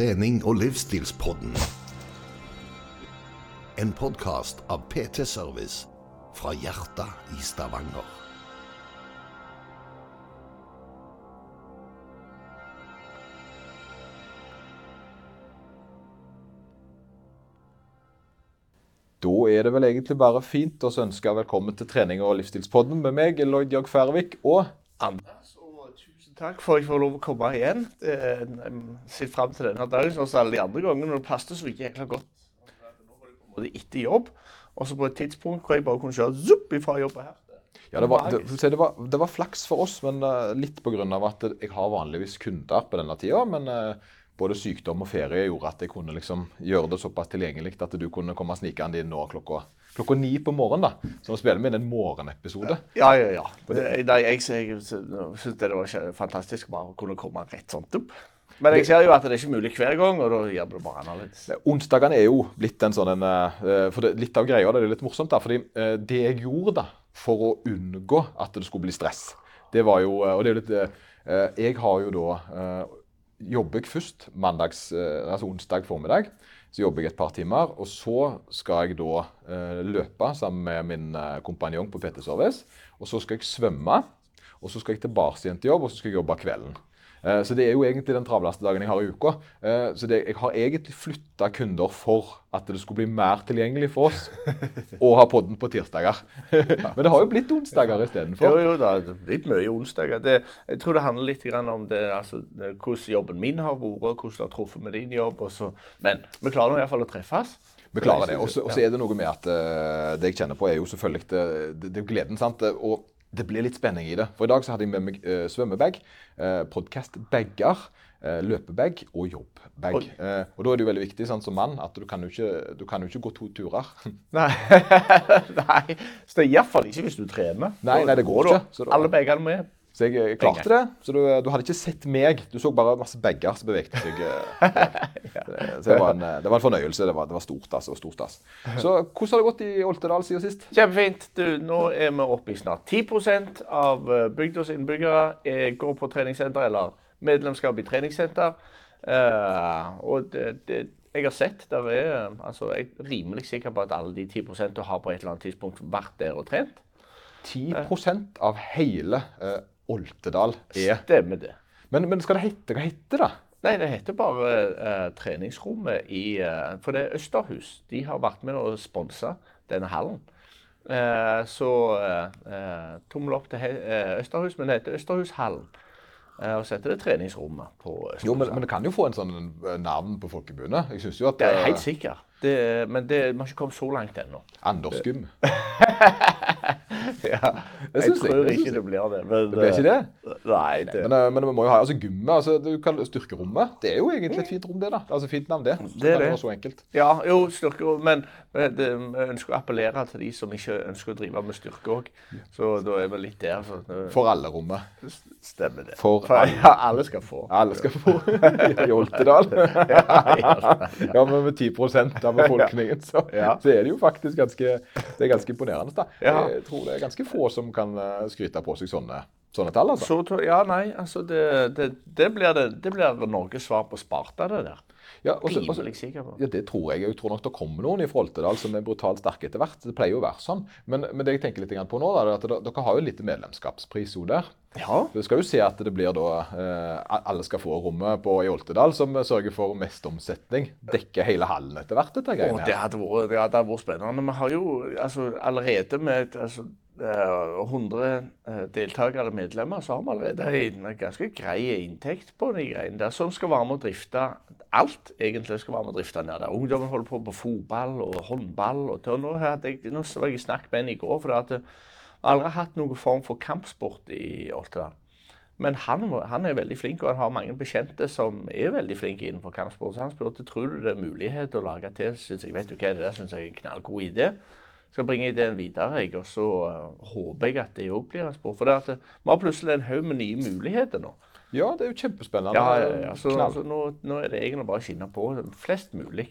trening- og livsstilspodden. En podkast av PT Service fra hjertet i Stavanger. Da er det vel egentlig bare fint å ønske velkommen til trening- og livsstilspodden med meg, Lloyd Jørg Færvik, og Anders, takk for at jeg får lov å komme igjen. Eh, Jeg ser fram til denne dagen, som alle de andre gangene. Det passet så jækla godt. Måte etter jobb, og så på et tidspunkt hvor jeg bare kunne kjøre zupp ifra jobb her. ja, det, var, det, det, var, det var flaks for oss, men uh, litt pga. at jeg har vanligvis kunder på denne tida. Men uh, både sykdom og ferie gjorde at jeg kunne liksom gjøre det såpass tilgjengelig at du kunne komme snikende inn nå klokka, klokka ni på morgenen. da. Så nå spiller vi inn en morgenepisode. Ja, ja, ja. Det, nei, jeg, jeg, syns det var fantastisk bare å kunne komme rett sånt opp. Men jeg ser jo at det er ikke mulig hver gang, og da gjør det bare annerledes. Onsdagene er jo blitt en sånn en, eh, for det, Litt av greia det er litt morsomt. da, fordi eh, Det jeg gjorde da, for å unngå at det skulle bli stress, det var jo eh, og det er jo litt, Jeg har jo da jobber jeg først mandags, altså onsdag formiddag. Så jobber jeg et par timer. Og så skal jeg da eh, løpe sammen med min eh, kompanjong på PT Service. Og så skal jeg svømme. Og så skal jeg tilbake igjen til jobb, og så skal jeg jobbe kvelden. Eh, Så det er jo egentlig den travleste dagen jeg har i uka. Eh, Så det, jeg har egentlig flytta kunder for at det skulle bli mer tilgjengelig for oss å ha podden på tirsdager. Men det har jo blitt onsdager Jo, jo jo, det er blitt mye onsdager. Det, jeg tror det handler litt om det, altså, hvordan jobben min har vært, hvordan det har truffet med din jobb. Og så. Men vi klarer nå iallfall å treffes. Vi klarer det. Og så er det noe med at eh, det jeg kjenner på, er jo selvfølgelig det, det, det gleden. sant? Og det blir litt spenning i det. For i dag så hadde jeg med meg uh, svømmebag, uh, podkastbager, uh, løpebag og jobbbag. Eh, og da er det jo veldig viktig sant, som mann at du kan jo ikke, du kan jo ikke gå to turer. Nei. nei. Så det er iallfall ikke hvis du trener. Nei, nei, det går går ikke. Så da- Alle begene med. Så jeg klarte det. Så du, du hadde ikke sett meg. Du så bare masse bager som bevegde seg. eh, Så det var, en, eh, det var en fornøyelse. Det var, det var stort, altså. Stort, altså. Så hvordan har det gått i Oltedal siden sist? Kjempefint. Du, nå er vi oppe i snart 10 av eh, bygdas innbyggere går på treningssenter eller medlemskap i treningssenter. Og det, det, jeg har sett der er, altså, Jeg er rimelig sikker på at alle de 10 har på et eller annet tidspunkt vært der og trent. 10% av hele eh, Oltedal er Stemmer det. men, men skal det hete Hva heter det? Nei, det heter bare eh, treningsrommet i eh, For det er Østerhus. De har vært med og sponsa denne hallen. Eh, så eh, eh, tommel opp til he eh, Østerhus, men det heter Østerhushallen. Eh, og så heter det treningsrommet på Østerhus. Jo, men, men det kan jo få en sånn navn på folkemunne. Jeg synes jo at det er helt sikkert. Det, men det, vi har ikke kommet så langt ennå. Anders Skum. Ja, Det jeg jeg, tror det ikke det blir det. Men, Det blir ikke det? eh, Nei, det, Men, eh, men vi må jo ha altså gymmet, altså du kan, Styrkerommet. Det er jo egentlig et fint rom, det. da. Altså Fint navn, det. Det er det. være så enkelt. Ja, jo, styrke, men det, vi ønsker å appellere til de som ikke ønsker å drive med styrke òg. Så da er vi litt der. Så, For alle rommet. stemmer det. For ja, alle skal få. Alle skal få i Oltedal. ja, men med 10% av befolkningen, så, Ja. så er det jo faktisk ganske, det er ganske imponerende. da. Jeg tror det er ganske få som kan eh, skryte på seg sånne, sånne tall. altså. Så, ja, nei, altså det, det, det, blir det, det blir Norges svar på Sparta, det der. Ja, og så- og så- Rimelig sikker på. Ja, Det tror jeg. Jeg tror nok det kommer noen fra Oltedal som er brutalt sterke etter hvert. Det pleier jo å være sånn. Men, men det jeg tenker litt på nå, da, er at dere, har jo litt medlemskapspris jo der. Ja. Du skal jo se at det blir da eh, Alle skal få rommet på i Oltedal, som sørger for mest omsetning. Dekker hele hallen etter hvert, dette greiene. greiene det hadde vært, det hadde vært spennende. Vi har jo altså, allerede med altså, 100 deltakere eller medlemmer, så har vi allerede en ganske grei inntekt på de greiene der. Som skal være med å drifte alt, egentlig skal være med å drifte der. Ungdommen holder på på fotball og håndball. og til, nå, hadde jeg, nå var jeg snakket med en i går, for jeg har aldri hatt noen form for kampsport i Oltedal. Men han, han er veldig flink, og han har mange bekjente som er veldig flinke innenfor kampsport. Så han spurte tror du det er mulighet til å lage til. Så jeg, vet du hva, det der synes jeg er en knallgod idé. Skal bringe ideen videre, jeg, og så eh, håper jeg at det òg blir en spor. For det at eh, vi har plutselig en haug med nye muligheter nå. Ja, det er jo kjempespennende. Ja, ja, ja. Så, altså, nå, nå er det egentlig bare å skinne på flest mulig.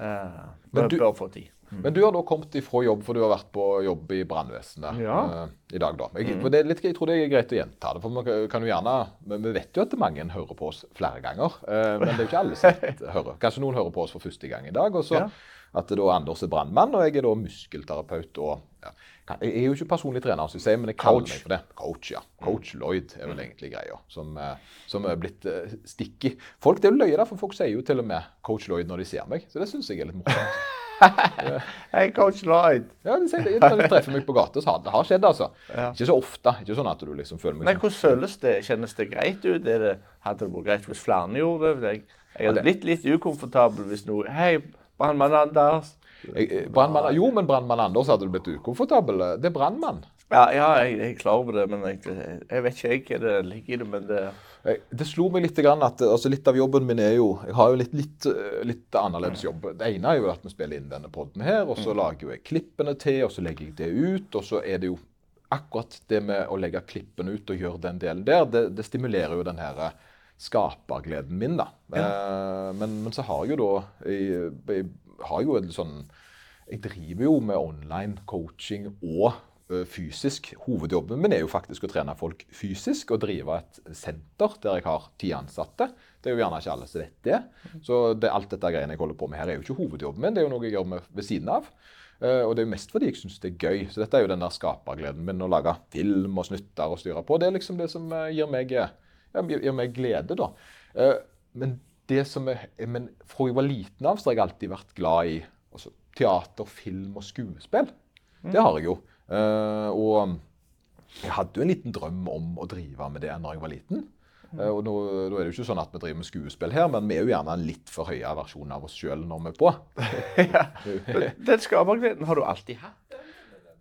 Uh, Men du- bør få tid. Men du har da kommet ifra jobb, for du har vært på jobb i brannvesenet Ja. uh, i dag. da. Jeg, er litt, jeg tror det er greit å gjenta det. for man kan- jo gjerne, men Vi vet jo at mange hører på oss flere ganger, uh, men det er jo ikke alle som hører. Kanskje noen hører på oss for første gang i dag. og så Ja. At da Anders er brannmann, og jeg er da muskelterapeut. og ja, Jeg er jo ikke personlig trener, som jeg sier, men jeg kaller Coach. meg for det. Coach, ja. Coach Lloyd er vel egentlig greia, som, eh, som er blitt uh, sticky. Folk, Det er jo løye, da, for folk sier jo til og med Coach Lloyd når de ser meg, så det syns jeg er litt morsomt. Hei, coach Lloyd. Ja, de sier det. Når de treffer meg på gata, så har det har skjedd, altså. Ja. Ikke så ofte. Ikke sånn at du liksom føler meg Nei, hvordan føles det? Kjennes det greit ut? Er det, hadde det vært greit hvis flere gjorde det? Jeg hadde blitt litt ukomfortabel hvis noe Hei, brannmann Anders. Eh, Jo, men brannmann Anders hadde du blitt ukomfortabel. Det er brannmann. Ja, ja jeg, jeg er klar over det, men jeg, jeg vet ikke hva det ligger i det. Men det Det slo meg litt grann at altså litt av jobben min er jo Jeg har jo litt, litt, eh, litt annerledes jobb. Det ene er jo at vi spiller inn denne podden her, og så lager jeg klippene til, og så legger jeg det ut. Og så er det jo akkurat det med å legge klippene ut og gjøre den delen der, det, det stimulerer jo den her eh, skapergleden min, da. Eh, men, men så har jeg jo da jeg, jeg har jo en sånn Jeg driver jo med online coaching og fysisk. Hovedjobben min er jo faktisk å trene folk fysisk og drive et senter der jeg har ti ansatte. Det er jo gjerne ikke alle som vet det. Så det, alt dette greiene jeg holder på med her, er jo ikke hovedjobben min. Det er jo noe jeg gjør med, ved siden av. Eh, og det er jo mest fordi jeg syns det er gøy. Så dette er jo den der skapergleden min. Å lage film og snutter og styre på. Det er liksom det som eh, gir meg, eh, ja, meg glede, da. Eh, men det som er, men fra jeg var liten av, så har jeg alltid vært glad i altså, teater, film og skuespill. Det har jeg jo. Eh, og jeg hadde jo en liten drøm om å drive med det når jeg var liten. Eh, og nå, nå er det jo ikke sånn at vi driver med skuespill her, men vi er jo gjerne en litt for høyere versjon av oss sjøl når vi er på. ja. Den skapergleden har du alltid hatt?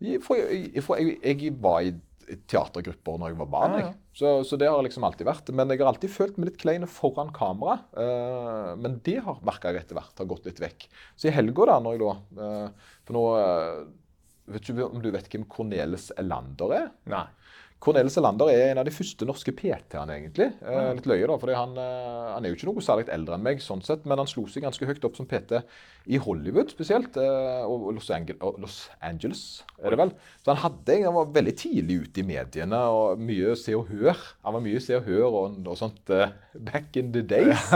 Jeg, for, jeg, for jeg, jeg var i teatergrupper når jeg var barn. Ja. Så, så det har liksom alltid vært. Men jeg har alltid følt meg litt klein foran kamera. Uh, men det har merka jeg etter hvert har gått litt vekk. Så i helga, da, når jeg da uh, For nå uh, Vet ikke om du vet hvem Cornelis Elander er? Nei. Cornelis Elander er en av de første norske PT-ene, egentlig. Eh, litt løye, da, for han, eh, han er jo ikke noe særlig eldre enn meg, sånn sett, men han slo seg ganske høyt opp som PT i Hollywood spesielt, eh, og Los, Angel og Los Angeles, er det vel. Så han, hadde, han var veldig tidlig ute i mediene, og mye Se og Hør. Han var mye Se og Hør og, og sånt eh, back in the days.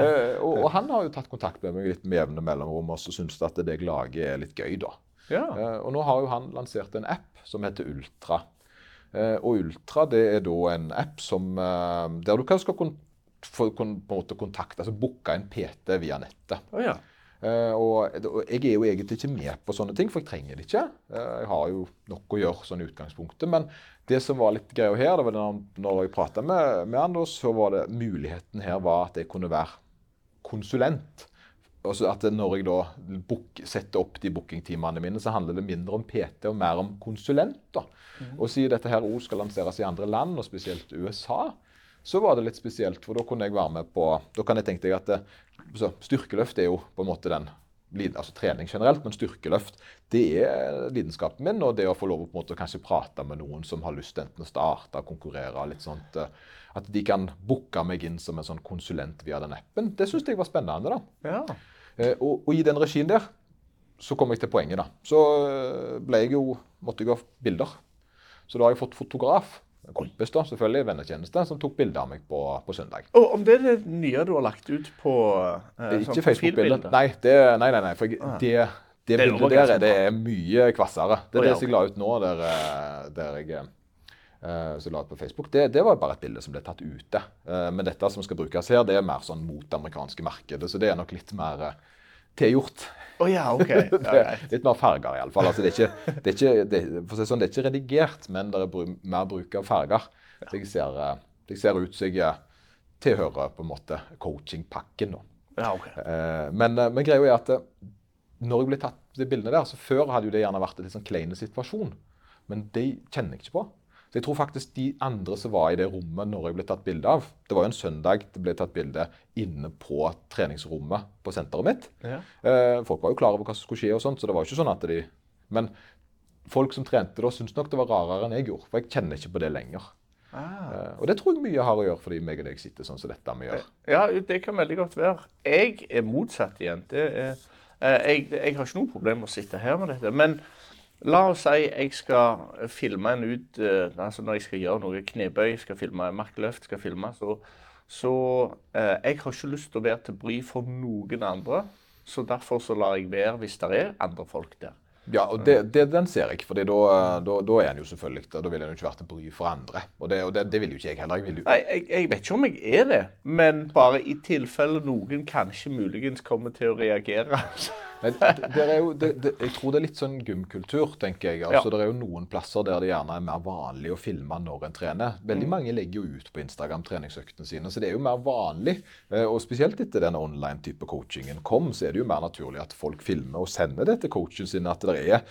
Eh, og, og han har jo tatt kontakt med meg litt med jevne mellomrom, og syns at det jeg lager er litt gøy, da. Ja. Eh, og nå har jo han lansert en app som heter Ultra. Eh, og Ultra det er da en app som, eh, der du kan skal kon få kon kontakte, altså booke en PT via nettet. Oh, ja. Uh, og, og jeg er jo egentlig ikke med på sånne ting, for jeg trenger det ikke. Uh, jeg har jo nok å gjøre sånn i utgangspunktet. Men det som var litt greia her, det var når, når jeg prata med, med han, så var det muligheten her var at jeg kunne være konsulent. At Når jeg da setter opp de bookingtimene mine, så handler det mindre om PT og mer om konsulenter. Mm. Og siden dette her også skal lanseres i andre land, og spesielt USA, så var det litt spesielt. For da kunne jeg være med på Da kan jeg tenke deg at det, så Styrkeløft er jo på en måte den Altså trening generelt, men styrkeløft det er lidenskapen min. Og det å få lov å på en måte kanskje prate med noen som har lyst enten å starte, konkurrere litt sånt, eh, At de kan booke meg inn som en sånn konsulent via den appen. Det syns jeg var spennende. da. ja. Eh, og, og i den regien der så kom jeg til poenget, da. Så eh, ble jeg jo, måtte jeg ha bilder. Så da har jeg fått fotograf, en kompis da, selvfølgelig, vennetjeneste, som tok bilde av meg på, på søndag. Og om det er det nye du har lagt ut på eh, sånn Ikke Facebook-bilde. Nei, nei, nei, nei, for jeg, Ah. det, det, Det bildet der det er mye kvassere. Det er det jeg la ut nå, der, eh, der jeg eh, så la ut på Facebook. Det, det var bare et bilde som ble tatt ute. Eh, men dette som skal brukes her, det er mer sånn mot det amerikanske markedet. Så det er nok litt mer eh, tilgjort. Oh, ja, okay. Er litt mer farger, iallfall. Altså, det er ikke, det er ikke, det, si sånn, det er ikke redigert, men det er br mer bruk av farger. Så jeg ser, eh, jeg ser ut som jeg tilhører på en måte coachingpakken nå. Ja, okay. Men, men greia er at når jeg ble tatt de bildene der, så før hadde det gjerne vært en litt sånn klein situasjon. Men det kjenner jeg ikke på. Så jeg tror faktisk de andre som var i det rommet når jeg ble tatt bilde av Det var jo en søndag det ble tatt bilde inne på treningsrommet på senteret mitt. Ja. Eh, folk var jo klar over hva som skulle skje, og sånt, så det var jo ikke sånn at de Men folk som trente da, syntes nok det var rarere enn jeg gjorde. For jeg kjenner ikke på det lenger. Ah. Eh, og det tror jeg mye har å gjøre fordi meg og deg sitter sånn som dette vi gjør. Ja, det kan veldig godt være. Jeg er motsatt igjen. Det er, Eh, jeg, jeg har ikke noe problem med å sitte her med dette. Men la oss si jeg skal filme en ut eh, altså Når jeg skal gjøre noe knebøy, skal filme markløft, skal filme, så, så eh, Jeg har ikke lyst til å være til bry for noen andre. Så derfor så lar jeg være hvis det er andre folk der. Ja, og det, det, den ser jeg. For da, da, da, er en jo selvfølgelig Da vil en jo ikke vært til bry for andre. Og det, og det, det vil jo ikke jeg heller. Jeg, jo... Nei, jeg, jeg, vet ikke om jeg er det, men bare i tilfelle noen kanskje muligens kommer til å reagere. Men det er jo, det, det, jeg tror det er litt sånn gymkultur, tenker jeg. Altså, ja. Det er jo noen plasser der det gjerne er mer vanlig å filme når en trener. Veldig mm. mange legger jo ut på Instagram treningsøktene sine, så det er jo mer vanlig. Eh, og spesielt etter den online-type coachingen kom, så er det jo mer naturlig at folk filmer og sender det til coachen sin, at det er,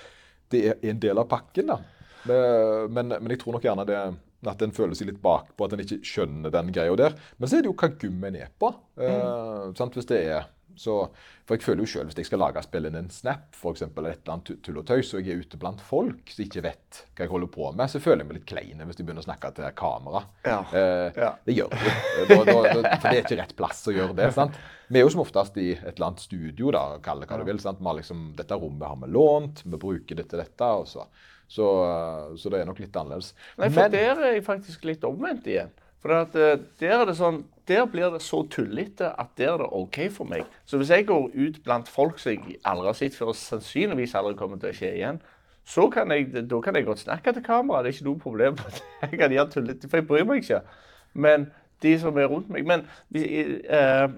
det er en del av pakken. da. Men, men jeg tror nok gjerne det at en føler seg litt bakpå, at en ikke skjønner den greia der. Men så er det jo hva gym en er på. Mm. Uh, Hvis det er så, for jeg føler jo selv, Hvis jeg skal lage spillene en snap for eller et eller annet tull og tøys, og jeg er ute blant folk som ikke vet hva jeg holder på med, så føler jeg meg litt klein hvis de begynner å snakke til kamera. Ja. Eh, ja. Det gjør jeg jo. For det er ikke rett plass å gjøre det. sant? Vi er jo som oftest i et eller annet studio, da, kall det hva du vil. sant? Vi har liksom, Dette rommet har vi lånt, vi bruker det til dette. og så, så, så det er nok litt annerledes. Nei, for Men, der er jeg faktisk litt omvendt igjen. For at, uh, der, er det sånn, der blir det så tullete at der er det OK for meg. Så hvis jeg går ut blant folk som jeg aldri har sett før, og sannsynligvis aldri kommer til å skje igjen, så kan jeg, da kan jeg godt snakke til kamera. Det er ikke noe problem. Jeg kan gjøre tullete, for jeg bryr meg ikke. Men de som er rundt meg Men uh,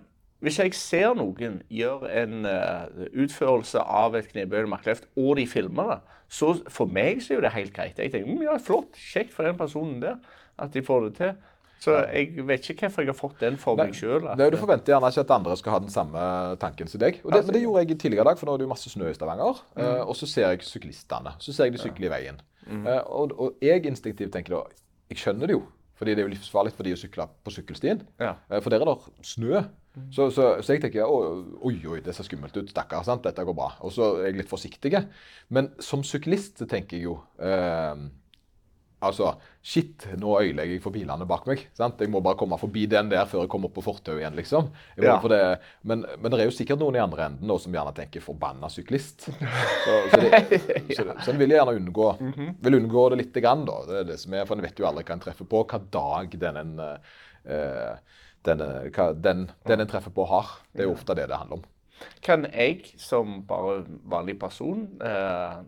hvis jeg ser noen gjøre en uh, utførelse av et knebøy eller og de filmer det, så for meg så er det helt greit. Jeg tenker mm, ja, flott, kjekt for den personen der at de får det til. Så jeg vet ikke hvorfor jeg har fått den for meg sjøl. Du forventer gjerne ikke at andre skal ha den samme tanken som deg. Det, men det gjorde jeg tidligere i dag, for nå er det jo masse snø i Stavanger. Mm. Uh, og så ser jeg syklistene. Så ser jeg de sykle i veien. Mm. Uh, og, og, jeg instinktivt tenker da Jeg skjønner det jo. Fordi det er jo livsfarlig for de å sykle på sykkelstien. Ja. Uh, for der er det snø. Mm. Så, så, så, jeg tenker oi, oi, det ser skummelt ut. Stakkar. Dette går bra. Og så er jeg litt forsiktig. Men som syklist tenker jeg jo Altså, shit, nå øyelegger jeg for bilene bak meg. sant? Jeg må bare komme forbi den der før jeg kommer opp på fortauet igjen, liksom. Ja. Det, men, men, det er jo sikkert noen i andre enden da, som gjerne tenker 'forbanna syklist'. Så, så, det, så, så en vil gjerne unngå, mm -hmm. vil unngå det lite grann, da. Det er det som er, For en vet jo aldri hva en treffer på, hva dag den en, uh, den, hva, den, den en treffer på, har. Det er jo ofte det det handler om. Kan jeg som bare vanlig person uh,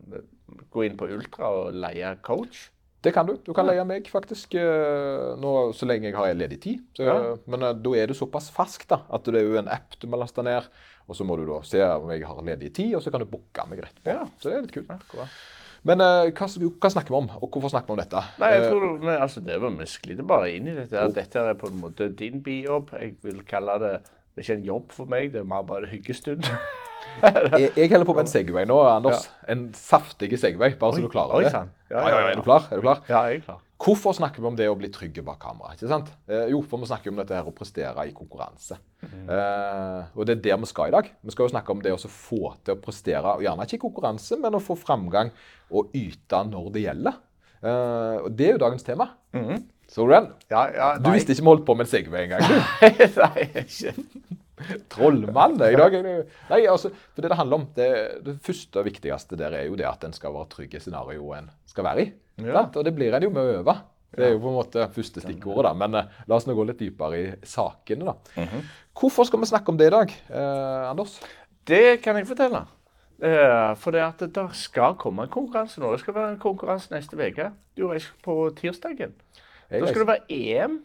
gå inn på Ultra og leie coach? Det kan du. Du kan leie meg faktisk eh, nå, så lenge jeg har ledig tid. Så, ja. Men uh, da er det såpass ferskt da, at det er jo en app du må laste ned. Og så må du da se om jeg har ledig tid, og så kan du booke meg rett på. Ja. Så det er litt kult. Ja, men uh, hva, hva, snakker vi om, og hvorfor snakker vi om dette? Nei, jeg tror men, altså, det var Vi sklider bare inn i dette. Oh. Dette er på en måte din bijobb. Jeg vil kalle det Det er ikke en jobb for meg, det er mer bare hyggestund. jeg, jeg holder på med en Segway nå, Anders. Ja. En saftig Segway, bare så du klarer det. Ja, ja, ja, Er du klar? Er du klar? Ja, jeg er klar. Hvorfor snakker vi om det å bli trygge bak kamera? ikke sant? Eh, jo, for vi snakker om dette her å prestere i konkurranse. Mm. Eh, og det er der vi skal i dag. Vi skal jo snakke om det å få til å prestere, og gjerne ikke i konkurranse, men å få framgang og yte når det gjelder. Eh, og det er jo dagens tema. Mm. Så du den? Ja, ja, du visste ikke vi holdt på med en Segway engang? nei, ikke. Trollmann i dag. Nei, altså, for det det handler om, det, det første og viktigste der er jo det at en skal være trygg i scenarioet en skal være i. Ja. Og det blir en jo med å øve. Det er jo på en måte første stikkordet, da. Men uh, la oss nå gå litt dypere i sakene, da. Mm -hmm. Hvorfor skal vi snakke om det i dag, eh, Anders? Det kan jeg fortelle. Eh, for det at det skal komme en konkurranse nå. Det skal være en konkurranse neste uke. På tirsdagen. Da skal det være EM.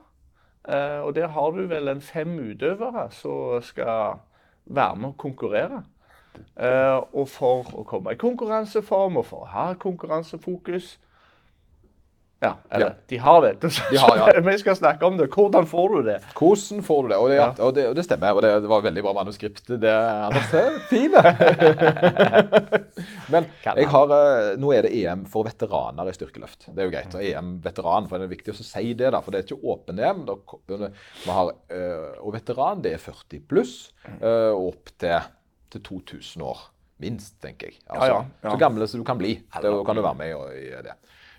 Uh, og der har du vel en fem utøvere som skal være med og konkurrere. Uh, og for å komme i konkurranseform og for å ha konkurransefokus ja, eller ja. de har det. De har, ja. Vi skal snakke om det. Hvordan får du det? Hvordan får du det? Og det, ja. og det, og det stemmer. Og det, det, var veldig bra manuskript. Det, Anders er fine. Men jeg har, eh, nå er det EM for veteraner i styrkeløft. Det er jo greit. Og EM-veteran, for det er viktig å si det. da, For det er ikke åpen-EM. Har, og veteran det er 40 pluss eh, og opp til, til 2000 år. Minst, tenker jeg. Altså, Så gamle som du kan bli. Da kan du være med i det.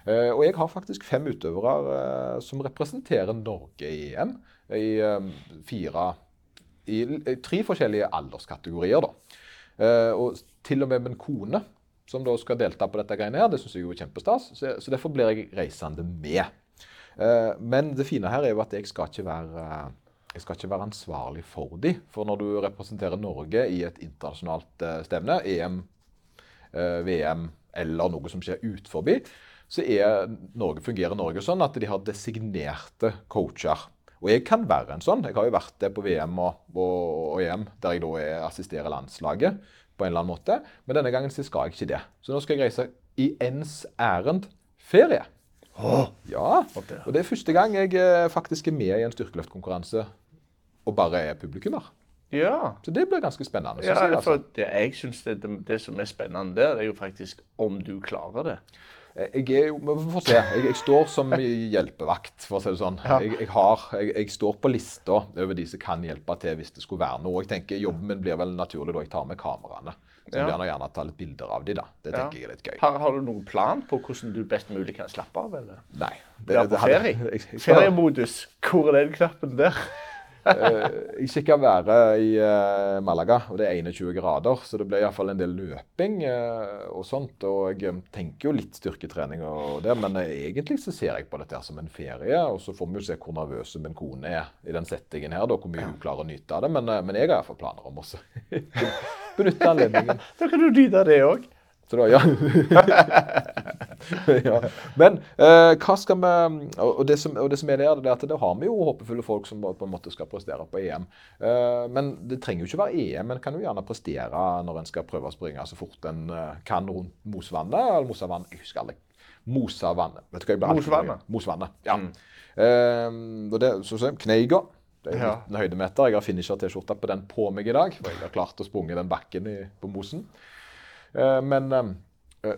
Eh, og jeg har faktisk fem utøvere eh, som representerer Norge i EM. I, eh, fire, i tre forskjellige alderskategorier. da. Og til og med min kone, som da skal delta på dette greiene her, det syns jeg jo er kjempestas. Så, derfor blir jeg reisende med. Men det fine her er jo at jeg skal ikke være skal ikke være ansvarlig for de. For når du representerer Norge i et internasjonalt stevne, EM, VM eller noe som skjer ut forbi, så er Norge, fungerer Norge sånn at de har designerte coacher. Og jeg kan være en sånn. Jeg har jo vært det på VM og, og, og EM, der jeg da er assisterer landslaget på en eller annen måte. Men denne gangen så skal jeg ikke det. Så nå skal jeg reise i ens ærend ferie. Oh. Ja, og det er første gang jeg eh, faktisk er med i en styrkeløftkonkurranse og bare er publikummer. Ja. Så det blir ganske spennende. Ja, jeg, for altså. det, jeg synes det, det, det, som er spennende der, er jo faktisk om du klarer det. Jeg er jo, Vi får se. Jeg, jeg, står som hjelpevakt, for å si det sånn. Jeg, jeg, har, jeg, står på lista over de som kan hjelpe til hvis det skulle være noe. Jeg tenker Jobben min blir vel naturlig da jeg tar med kameraene. Så jeg Ja. vil gjerne ta litt bilder av de da. Det Ja. tenker jeg er litt gøy. Har, har du noen plan på hvordan du best mulig kan slappe av? eller? Nei. Det, det, på det, ferie. det, det, det, Feriemodus. Hvor er den knappen der? Eh, Jeg skal være i eh, Malaga, og det er 21 grader. Så det blir iallfall en del løping eh, og sånt. Og jeg tenker jo litt styrketrening og det, men egentlig så ser jeg på dette her som en ferie. Og så får vi jo se hvor nervøs min kone er i den settingen her, da, hvor mye hun klarer å nyte av det. Men, men jeg har iallfall planer om å benytte anledningen. Da kan du nyte av det òg. Så da, ja. ja. Men eh, hva skal vi og det, som, og det som er der, det er at da har vi jo håpefulle folk som på en måte skal prestere på EM. Eh, men det trenger jo ikke være EM. En kan jo gjerne prestere når en skal prøve å springe så fort en eh, kan rundt Mosvannet. Eller Mosavannet, jeg husker aldri. Mosavannet. Vet du hva jeg ble Mosvannet? Mosvannet, ja. Mm. Eh, og det, så, så, Kneiga. Det er Ja. høydemeter. Jeg har finisher-T-skjorta på den på meg i dag. For jeg har klart å sprunge den bakken i, på Mosen. Eh, Men eh,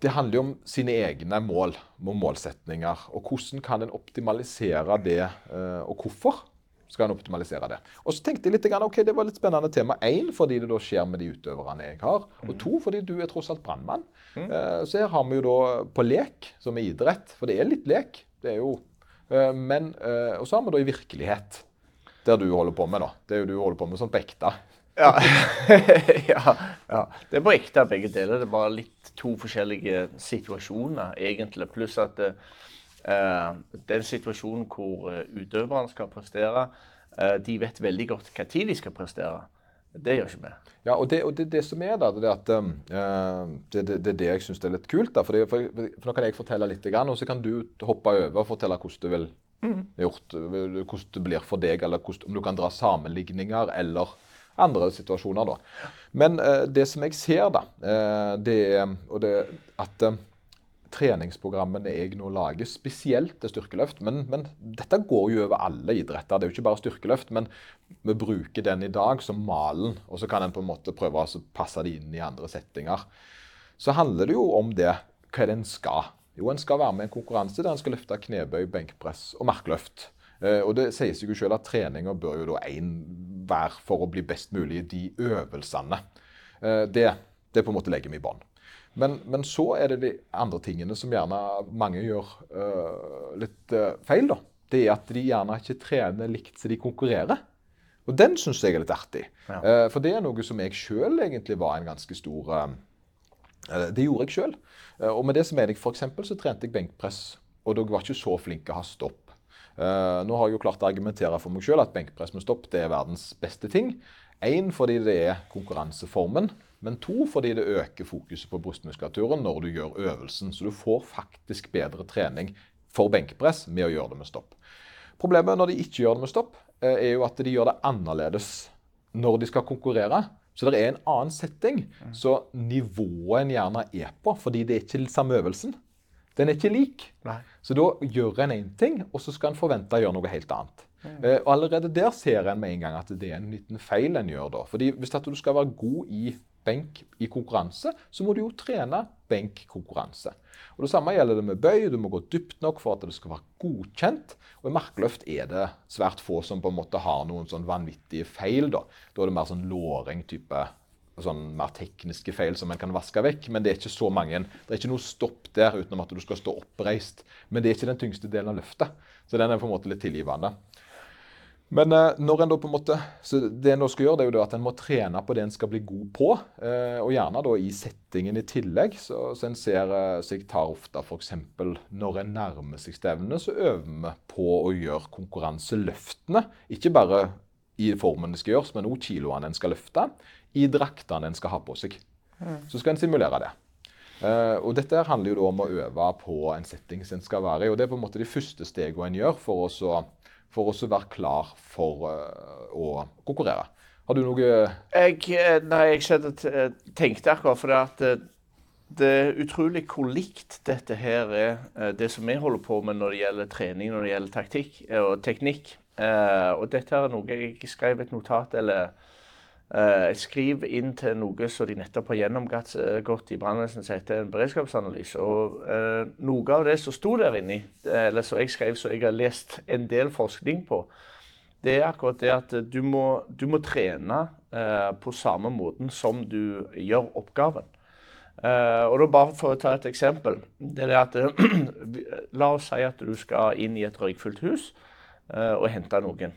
det handler jo om sine egne mål og målsetninger. Og hvordan kan en optimalisere det, eh, og hvorfor skal en optimalisere det. Og så tenkte jeg litt, ok, det var litt spennende tema. Én, fordi det da skjer med de utøverne jeg har. Og to, fordi du er tross alt brannmann. Eh, Så her har vi jo da på lek, som er idrett. For det er litt lek. det er jo, eh, men, eh, Og så har vi da i virkelighet, der du holder på med. da. Det er jo du holder på med sånn på ekte. Ja. ja, ja. Det er på ekte begge deler. Det er bare litt to forskjellige situasjoner, egentlig. Pluss at uh, den situasjonen hvor eh, utøverne skal prestere, uh, de vet veldig godt hva tid de skal prestere. Det gjør ikke vi. Ja, og det, og det, det som er da, det er at um, det, det, det er det jeg syns er litt kult. da, for, det, for, for Nå kan jeg fortelle litt, og så kan du hoppe over og fortelle hvordan du vil gjort, hvordan det blir for deg, eller hvordan, om du kan dra sammenligninger eller andre situasjoner. da. Men eh, det som jeg ser, da, eh, det er at eh, treningsprogrammene jeg nå lager, spesielt til styrkeløft. Men, men, dette går jo over alle idretter. Det er jo ikke bare styrkeløft. Men vi bruker den i dag som malen, og så kan en på en måte prøve å passe det inn i andre settinger. Så handler det jo om det. Hva er det en skal? Jo, en skal være med i en konkurranse der en skal løfte knebøy, benkpress og markløft. Eh, og det sier seg jo selv at treninger bør jo da én være for å bli best mulig i de øvelsene. Eh, det, det på en måte legger vi i bånn. Men, men, så er det de andre tingene som gjerne mange gjør uh, litt uh, feil. da. Det er at de gjerne ikke trener likt som de konkurrerer. Og den syns jeg er litt artig. Ja. Uh, for det er noe som jeg sjøl egentlig var en ganske stor Det gjorde jeg sjøl. og med det så mener jeg f.eks. så trente jeg benkpress, og dere var ikke så flinke å ha stopp. Eh, nå har jeg jo klart å argumentere for meg sjøl at benkpress med stopp det er verdens beste ting. Én fordi det er konkurranseformen. Men to fordi det øker fokuset på brystmuskulaturen når du gjør øvelsen. Så du får faktisk bedre trening for benkpress med å gjøre det med stopp. Problemet når de ikke gjør det med stopp, eh, er jo at de gjør det annerledes når de skal konkurrere. Så det er en annen setting. Så nivået en gjerne er på, fordi det er ikke samme øvelsen. Den er ikke lik. Nei. Så da gjør en én ting, og så skal en forvente å gjøre noe helt annet. Eh, og Allerede der ser en med en gang at det er en liten feil en gjør da. Fordi Hvis du skal være god i benk i konkurranse, så må du jo trene benkkonkurranse. Og Det samme gjelder det med bøy. Du må gå dypt nok for at det skal være godkjent. Og i markløft er det svært få som på en måte har noen sånn vanvittige feil. Da Da er det mer sånn låring-type sånn mer tekniske feil som en kan vaske vekk. Men det er ikke så mange. Det er ikke noe stopp der utenom at du skal stå oppreist. Men det er ikke den tyngste delen av løftet. Så den er på en måte litt tilgivende. Men eh, når en da på en måte, så det en skal gjøre, det er jo at en må trene på det en skal bli god på. Eh, og gjerne da i settingen i tillegg. Så, så en ser eh, så jeg tar ofte f.eks. når en nærmer seg stevnet, så øver vi på å gjøre konkurranseløftene. Ikke bare i formen det skal gjøres, men òg kiloene en skal løfte. I draktene en skal ha på seg. Så skal en simulere det. Uh, og dette handler jo om å øve på en setting som en skal være i. og Det er på en måte de første stegene en gjør for å for å være klar for uh, å konkurrere. Har du noe Jeg, eh, nei, jeg skjedde, tenkte akkurat for det at det er utrolig hvor likt dette her er det som vi holder på med når det gjelder trening, når det gjelder taktikk og teknikk. Og dette er noe jeg skrev et notat eller Uh, skriv inn til noe som de nettopp har gjennomgått uh, i brannvesenet, som heter en beredskapsanalyse. Og uh, Noe av det som sto der inni, eller som jeg skrev, som jeg har lest en del forskning på, det er akkurat det at du må, du må trene på samme måten som du gjør oppgaven. og da Bare for å ta et eksempel. det er det at La oss si at du skal inn i et røykfullt hus og hente noen.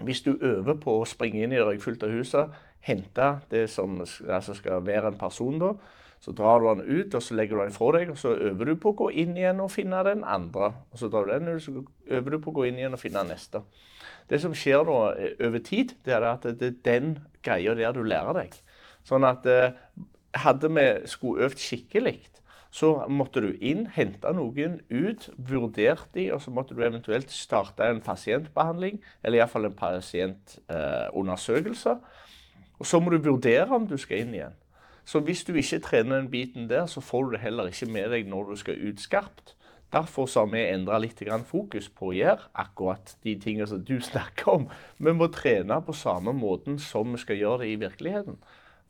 Hvis du øver på å springe inn i det røykfylte huset, hente det som altså skal være en person, da, så drar du den ut og så legger du den fra deg. og Så øver du på å gå inn igjen og finne den andre. og Så drar du den ut, så øver du på å gå inn igjen og finne den neste. Det som skjer da eh, over tid, det er at det er den greia der du lærer deg. Sånn at eh, hadde vi skulle øvd skikkelig, så måtte du inn, hente noen ut, vurdert de, og så måtte du eventuelt starte en pasientbehandling, eller iallfall en pasientundersøkelse. Eh, og så må du vurdere om du skal inn igjen. Så hvis du ikke trener den biten der, så får du det heller ikke med deg når du skal ut skarpt. Derfor har vi endra litt fokus på å gjøre akkurat de tingene som du snakker om. Vi må trene på samme måten som vi skal gjøre det i virkeligheten.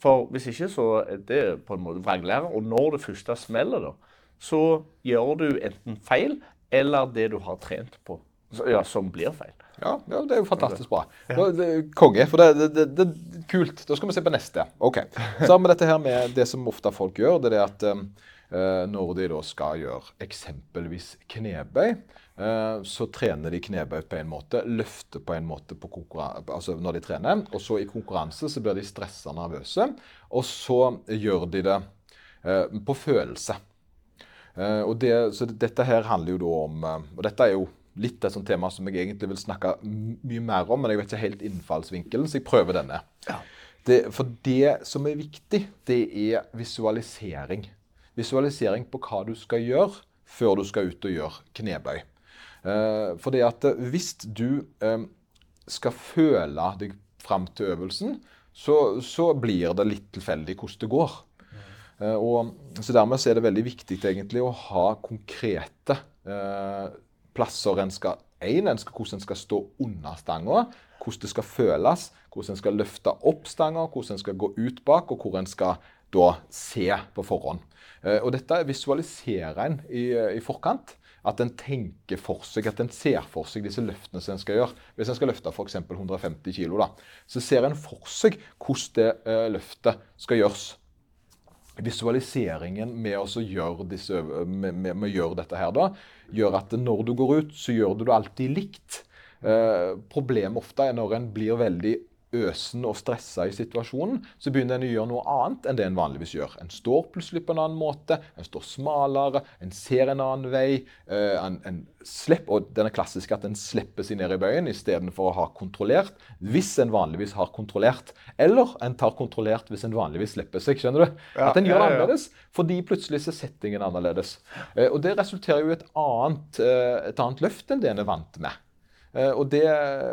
For hvis ikke så er det på en måte vranglære. Og når det første smeller, da, så gjør du enten feil eller det du har trent på, ja, som blir feil. Ja, ja, det er jo fantastisk bra. Ja. konge. For det, det, det, er kult. Da skal vi se på neste. Ok. Så har vi dette her med det som ofte folk gjør. det er det at um, når de da skal gjøre eksempelvis knebøy, så trener de knebøy på en måte, løfter på en måte på altså når de trener. Og så i konkurranse så blir de stressa nervøse. Og så gjør de det eh, på følelse. Eh, og det, så dette her handler jo da om Og dette er jo litt et sånt tema som jeg egentlig vil snakke mye mer om, men jeg vet ikke helt innfallsvinkelen, så jeg prøver denne. Ja. Det, for det som er viktig, det er visualisering. Visualisering på hva du skal gjøre før du skal ut og gjøre knebøy. Uh, fordi at eh, hvis du um, skal føle deg fram til øvelsen, så, så, blir det litt tilfeldig hvordan det går. Uh, og, så Dermed så er det veldig viktig egentlig å ha konkrete eh, plasser en skal en, en skal, hvordan en skal stå under stanga, hvordan det skal føles, hvordan en skal løfte opp stanga, hvordan en skal gå ut bak, og hvor en skal da se på forhånd. Og Dette visualiserer en i, i forkant at en tenker for seg, at en ser for seg disse løftene som en skal gjøre. Hvis en skal løfte f.eks. 150 kg, så ser en for seg hvordan det uh, løftet skal gjøres. Visualiseringen med å gjøre, med, med, med gjøre dette her da, gjør at når du går ut, så gjør du det alltid likt. Eh, problemet ofte er når en blir veldig øsen og stressa i situasjonen, så begynner en å gjøre noe annet enn det en vanligvis gjør. En står plutselig på en annen måte, en står smalere, en ser en annen vei. Uh, en, en slipper, og den er klassisk at en slipper seg ned i bøyen istedenfor å ha kontrollert, hvis en vanligvis har kontrollert. Eller en tar kontrollert hvis en vanligvis slipper seg. skjønner du? Ja, at en gjør det ja, ja, annerledes, fordi plutselig ser settingen annerledes. Uh, og det resulterer jo i et annet, uh, et annet løft enn det en er vant med. Eh, og det,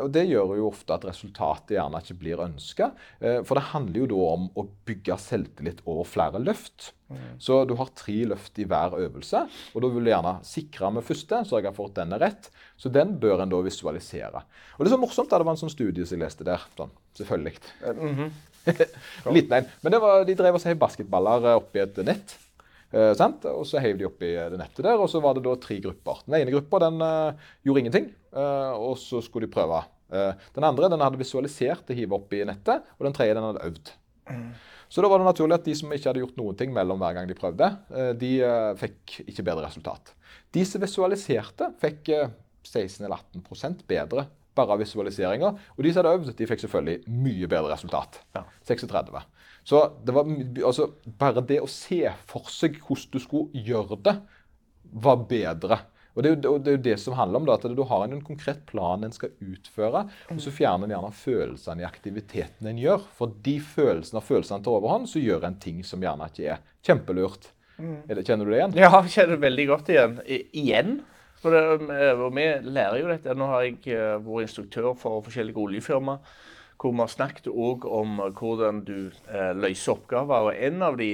og det, gjør jo ofte at resultatet gjerne ikke blir ønska. Eh, for det handler jo da om å bygge selvtillit over flere løft. Mm. Så du har tre løft i hver øvelse, og da vil du gjerne sikre med første, sørge for at den er rett. Så den bør en da visualisere. Og det er så morsomt, da det var en sånn studie som jeg leste der. sånn, Selvfølgelig. Mm -hmm. Liten en. Men var, de drev og heiv basketballer oppi et nett. Eh, og så heiv de oppi det nettet der, og så var det da tre grupper. Den ene gruppa den eh, gjorde ingenting, eh, og så skulle de prøve. Eh, den andre den hadde visualisert det hive oppi nettet, og den tredje den hadde øvd. Så da var det naturlig at de som ikke hadde gjort noen ting mellom hver gang de prøvde, eh, de eh, fikk ikke bedre resultat. De som visualiserte, fikk 16 eller 18 bedre bare av visualiseringer. Og de som hadde øvd, de fikk selvfølgelig mye bedre resultat. Ja. 36. Så det var, altså, bare det å se for seg hvordan du skulle gjøre det, var bedre. Og det er, jo, det er jo det som handler om da, at du har en, en konkret plan en skal utføre, og så fjerner en gjerne følelsene i aktiviteten en gjør. For de følelsene og følelsene tar overhånd, så gjør en ting som gjerne ikke er kjempelurt. Er det, kjenner du det igjen? Ja, jeg kjenner det veldig godt igjen. I, igjen. For det, eh, og vi lærer jo dette. Nå har jeg eh, vært instruktør for forskjellige oljefirmaer. Hvor vi har snakket òg om eh, hvordan du eh, løser oppgaver. Og en av de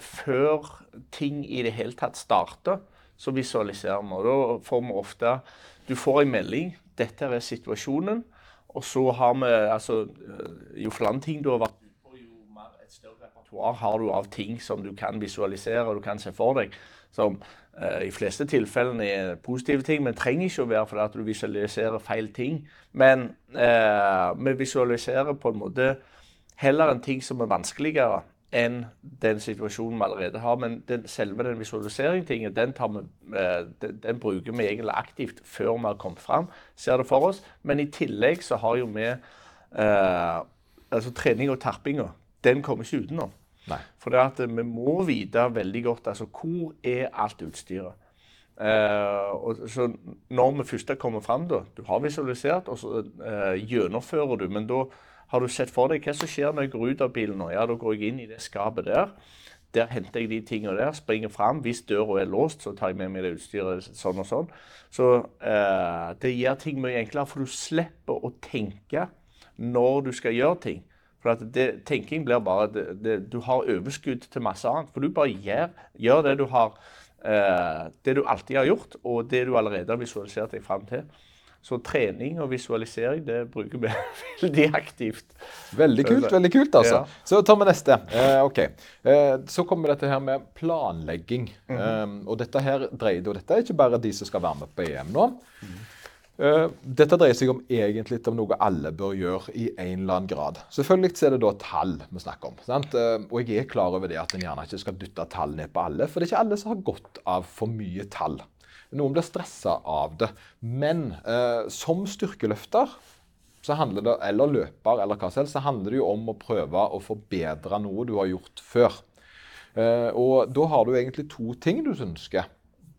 før ting i det hele tatt starter, så visualiserer vi. Og da får vi ofte Du får en melding. Dette er situasjonen. Og så har vi altså eh, Jo flere ting du har vært ute på, jo mer et større repertoar har du av ting som du kan visualisere og du kan se for deg. Som eh, i fleste tilfellene er positive ting, men trenger ikke å være fordi at du visualiserer feil ting. Men eh, vi visualiserer på en måte heller en ting som er vanskeligere enn den situasjonen vi allerede har. Men den, selve den visualiseringstingen, den, vi, eh, den, den bruker vi egentlig aktivt før vi har kommet fram, ser det for oss. Men i tillegg så har jo vi eh, altså trening og tappinga Den kommer ikke utenom. For det at vi må vite veldig godt altså, hvor er alt utstyret. Eh, og så når vi først kommer fram, da, du har visualisert, og så eh, gjennomfører du, men da har du sett for deg hva som skjer når jeg går ut av bilen nå? Ja, da går jeg inn i det skapet der. Der henter jeg de tingene der, springer fram. Hvis døra er låst, så tar jeg med meg det utstyret sånn og sånn. Så eh, det gjør ting mye enklere, for du slipper å tenke når du skal gjøre ting. For det, tenking blir bare det, det, Du har overskudd til masse annet. For du bare gjør, gjør det du har eh, Det du alltid har gjort, og det du allerede har visualisert deg fram til. Så trening og visualisering det bruker vi veldig aktivt. Veldig kult, veldig kult altså. Ja. Så tar vi neste. Eh, ok. Eh, så kommer dette her med planlegging. eh, og dette her dreier og dette er ikke bare de som skal være med på EM nå. Eh, dette dreier seg om egentlig om noe alle bør gjøre i en eller annen grad. Selvfølgelig er det da tall vi snakker om. Sant? Eh, og jeg er klar over det at en gjerne ikke skal dytte tall ned på alle, for det er ikke alle som har godt av for mye tall. Noen blir stressa av det. Men eh, som styrkeløfter så handler det, eller løper, eller hva som så handler det jo om å prøve å forbedre noe du har gjort før. Eh, og da har du egentlig to ting du ønsker.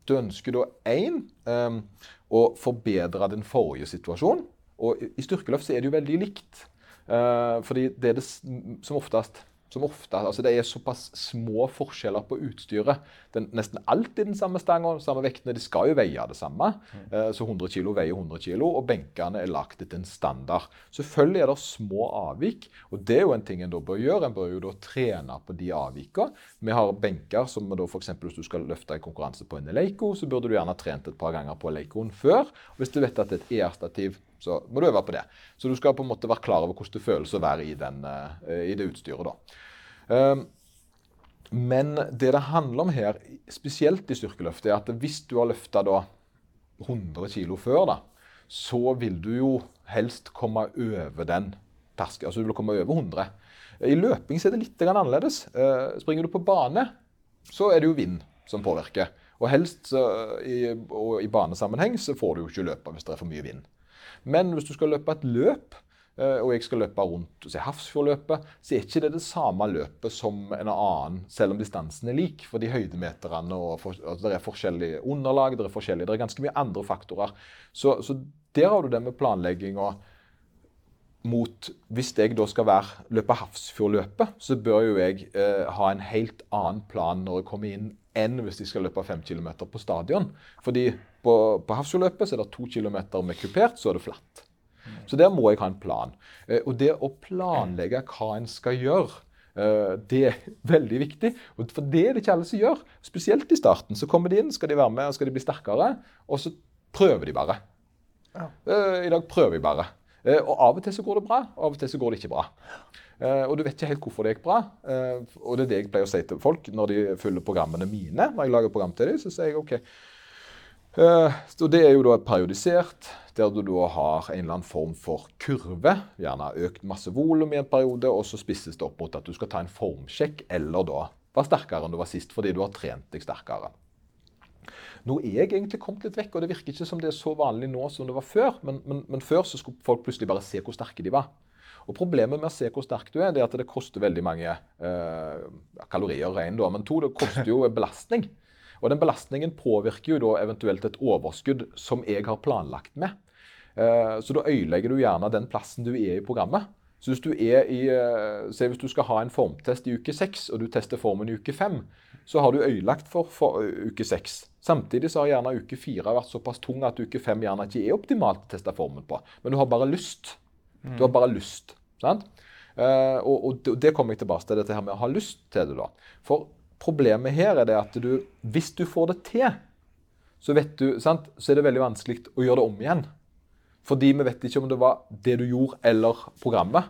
Du ønsker da én å forbedre din forrige situasjon. Og i- i styrkeløft så er det jo veldig likt. Eh, fordi det er det som oftest som ofte, altså Det er såpass små forskjeller på utstyret. Er nesten alltid den samme stanga, samme vektene. De skal jo veie det samme. Eh, Så 100 kg veier 100 kg, og benkene er lagt etter en standard. Selvfølgelig er det små avvik, og det er jo en ting en da bør gjøre. En bør jo da trene på de avvikene. Vi har benker som da f.eks. hvis du skal løfte en konkurranse på en Eleiko, så burde du gjerne ha trent et par ganger på Eleikoen før. Hvis du vet at det er et ER-stativ, så må du øve på det. Så du skal på en måte være klar over hvordan det føles å være i, den, eh, i det utstyret. da. Um, men det det handler om her, spesielt i styrkeløft, er at hvis du har løfta 100 kg før, da, så vil du jo helst komme over den terskelen. Altså du vil komme over 100. I løping er det litt annerledes. Eh, springer du på bane, så er det jo vind som påvirker. Og helst i, og i banesammenheng så får du jo ikke løpe hvis det er for mye vind. Men hvis du skal løpe et løp, eh, og jeg skal løpe rundt se Hafrsfjordløpet, så er ikke det det samme løpet som en annen, selv om distansen er lik. Fordi høydemeterne og for, altså, det er forskjellige underlag, det er forskjellige, det er ganske mye andre faktorer. Så, så der har du det med planlegging og mot Hvis jeg da skal være, løpe Hafrsfjordløpet, så bør jo jeg eh, ha en helt annen plan når jeg kommer inn, enn hvis jeg skal løpe fem km på stadion. Fordi på, på Hafrsfjordløpet så er det to km med kupert, så er det flatt. Så der må jeg ha en plan. Eh, og det å planlegge hva en skal gjøre, eh, det er veldig viktig. For det er det ikke alle som gjør. Spesielt i starten. Så kommer de inn, skal de være med, skal de bli sterkere, og så prøver de bare. Ja. I dag prøver jeg bare. Eh, Og av og til så går det bra, og av og til så går det ikke bra. Eh, Og du vet ikke helt hvorfor det gikk bra. Eh, Og det er det jeg pleier å si til folk når de følger programmene mine. Når jeg lager program til dem, så sier jeg OK. Eh, Så det er jo da periodisert, der du da har en eller annen form for kurve. Gjerne økt masse volum i en periode, og så spisses det opp mot at du skal ta en formsjekk, eller da være sterkere enn du var sist fordi du har trent deg sterkere. Nå er jeg egentlig kommet litt vekk, og det virker ikke som det er så vanlig nå som det var før. Men, men, men før så skulle folk plutselig bare se hvor sterke de var. Og Problemet med å se hvor sterk du er, det er at det koster veldig mange eh, kalorier. Rein, da, men to, det koster jo belastning. Og den belastningen påvirker jo da eventuelt et overskudd som jeg har planlagt med. Eh, så da øyelegger du gjerne den plassen du er i programmet. Så hvis du, er i, eh, se hvis du skal ha en formtest i uke seks, og du tester formen i uke fem, så har du øyelagt for, for uke seks. Samtidig så har gjerne uke fire vært såpass tung at uke fem gjerne ikke er optimalt å teste formen på. Men du har bare lyst. Du har bare lyst. sant? Og, og, det kommer jeg tilbake til, dette her med å ha lyst til det. da. For problemet her er det at du, hvis du får det til, så, vet du, sant? så er det veldig vanskelig å gjøre det om igjen. Fordi vi vet ikke om det var det du gjorde, eller programmet.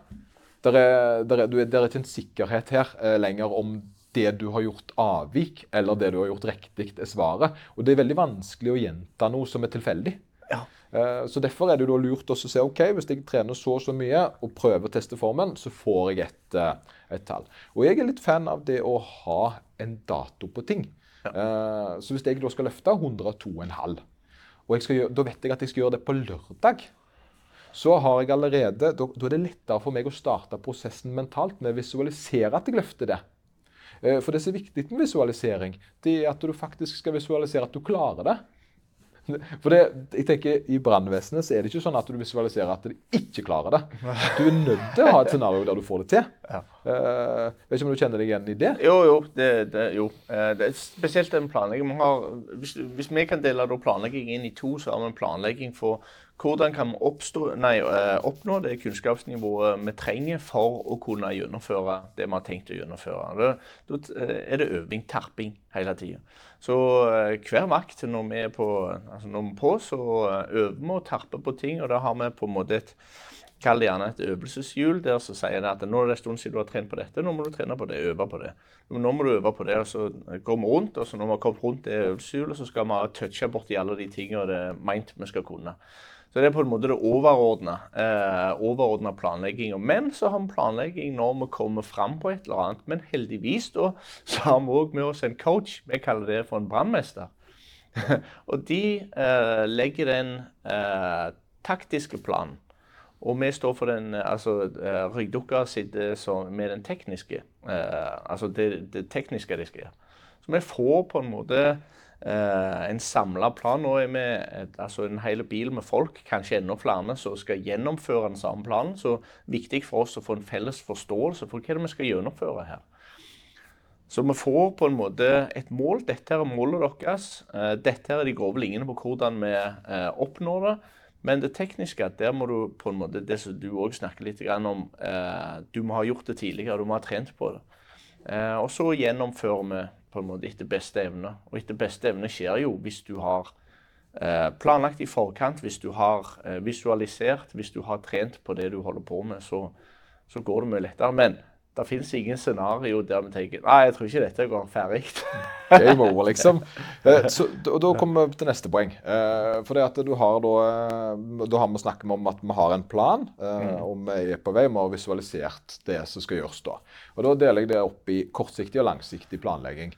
Det er, der er, der er, ikke en sikkerhet her eh, lenger om det du har gjort avvik, eller det du har gjort riktig, er svaret. Og det er veldig vanskelig å gjenta noe som er tilfeldig. Ja. Eh, så Derfor er det da lurt å se ok, hvis jeg trener så og så mye og prøver å teste formen, så får jeg et, eh, et tall. Og jeg er litt fan av det å ha en dato på ting. Ja. Uh, så hvis jeg da skal løfte 102,5, og gjøre, da vet jeg at jeg skal gjøre det på lørdag så har jeg allerede, da, da, er det lettere for meg å starte prosessen mentalt med å visualisere at jeg løfter det. For det som er viktig med visualisering, det er at du faktisk skal visualisere at du klarer det. For det, jeg tenker, I brannvesenet så er det ikke sånn at du visualiserer at de ikke klarer det. Du er nødt til å ha et scenario der du får det til. Ja. Uh, vet ikke om du kjenner deg igjen i det? Jo, jo. Det, det, jo. Uh, det er spesielt den planleggingen. Hvis, hvis, vi kan dele planlegging inn i to, så har vi en planlegging for hvordan kan vi oppstå, nei, uh, oppnå det kunnskapsnivået vi trenger for å kunne gjennomføre det vi har tenkt å gjennomføre. Da er det øving, terping, hele tida. Så eh, hver vakt når vi er på, altså når vi er på så eh, øver vi og terper på ting. Og da har vi på en måte et Kall det gjerne et øvelseshjul der som sier det at nå er det en stund siden du har trent på dette, nå må du trene på det, øve på det. Nå må du øve på det, og så går vi rundt, og så når vi har kommet rundt det øvelseshjulet, så skal vi touche borti alle de tingene det er meint vi skal kunne. Så det er på en måte det overordna eh, planlegginga. Men så har vi planlegging når vi kommer fram på et eller annet. Men heldigvis da, så har vi òg med oss en coach. Vi kaller det for en brannmester. og de eh, legger den eh, taktiske planen. Og vi står for den altså eh, Ryggdukka sitter med den tekniske. Eh, altså det, det tekniske de skal gjøre. Så vi får på en måte eh, en samla plan. Nå vi altså en hel bil med folk, kanskje enda flere, som skal gjennomføre den samme planen. Så viktig for oss å få en felles forståelse for hva det vi skal gjennomføre her. Så vi får på en måte et mål. Dette er målet deres. Dette dette er de grove linjene på hvordan vi eh, oppnår det. Men det tekniske, der må du på en måte, det som du òg snakker litt om eh, Du må ha gjort det tidligere, du må ha trent på det. og så gjennomfører vi på en måte etter beste evne. Og etter beste evne skjer jo hvis du har eh, planlagt i forkant, hvis du har eh, visualisert, hvis du har trent på det du holder på med, så, så går det mye lettere. Men det fins ingen scenario der vi tenker Nei, jeg tror ikke dette går ferdig. Game over, liksom. Eh, så, da, da kommer vi til neste poeng. Eh, for det at du har da, eh, da har vi snakket om at vi har en plan, mm. og vi er på vei. Vi har visualisert det som skal gjøres da. Og Da deler jeg det opp i kortsiktig og langsiktig planlegging.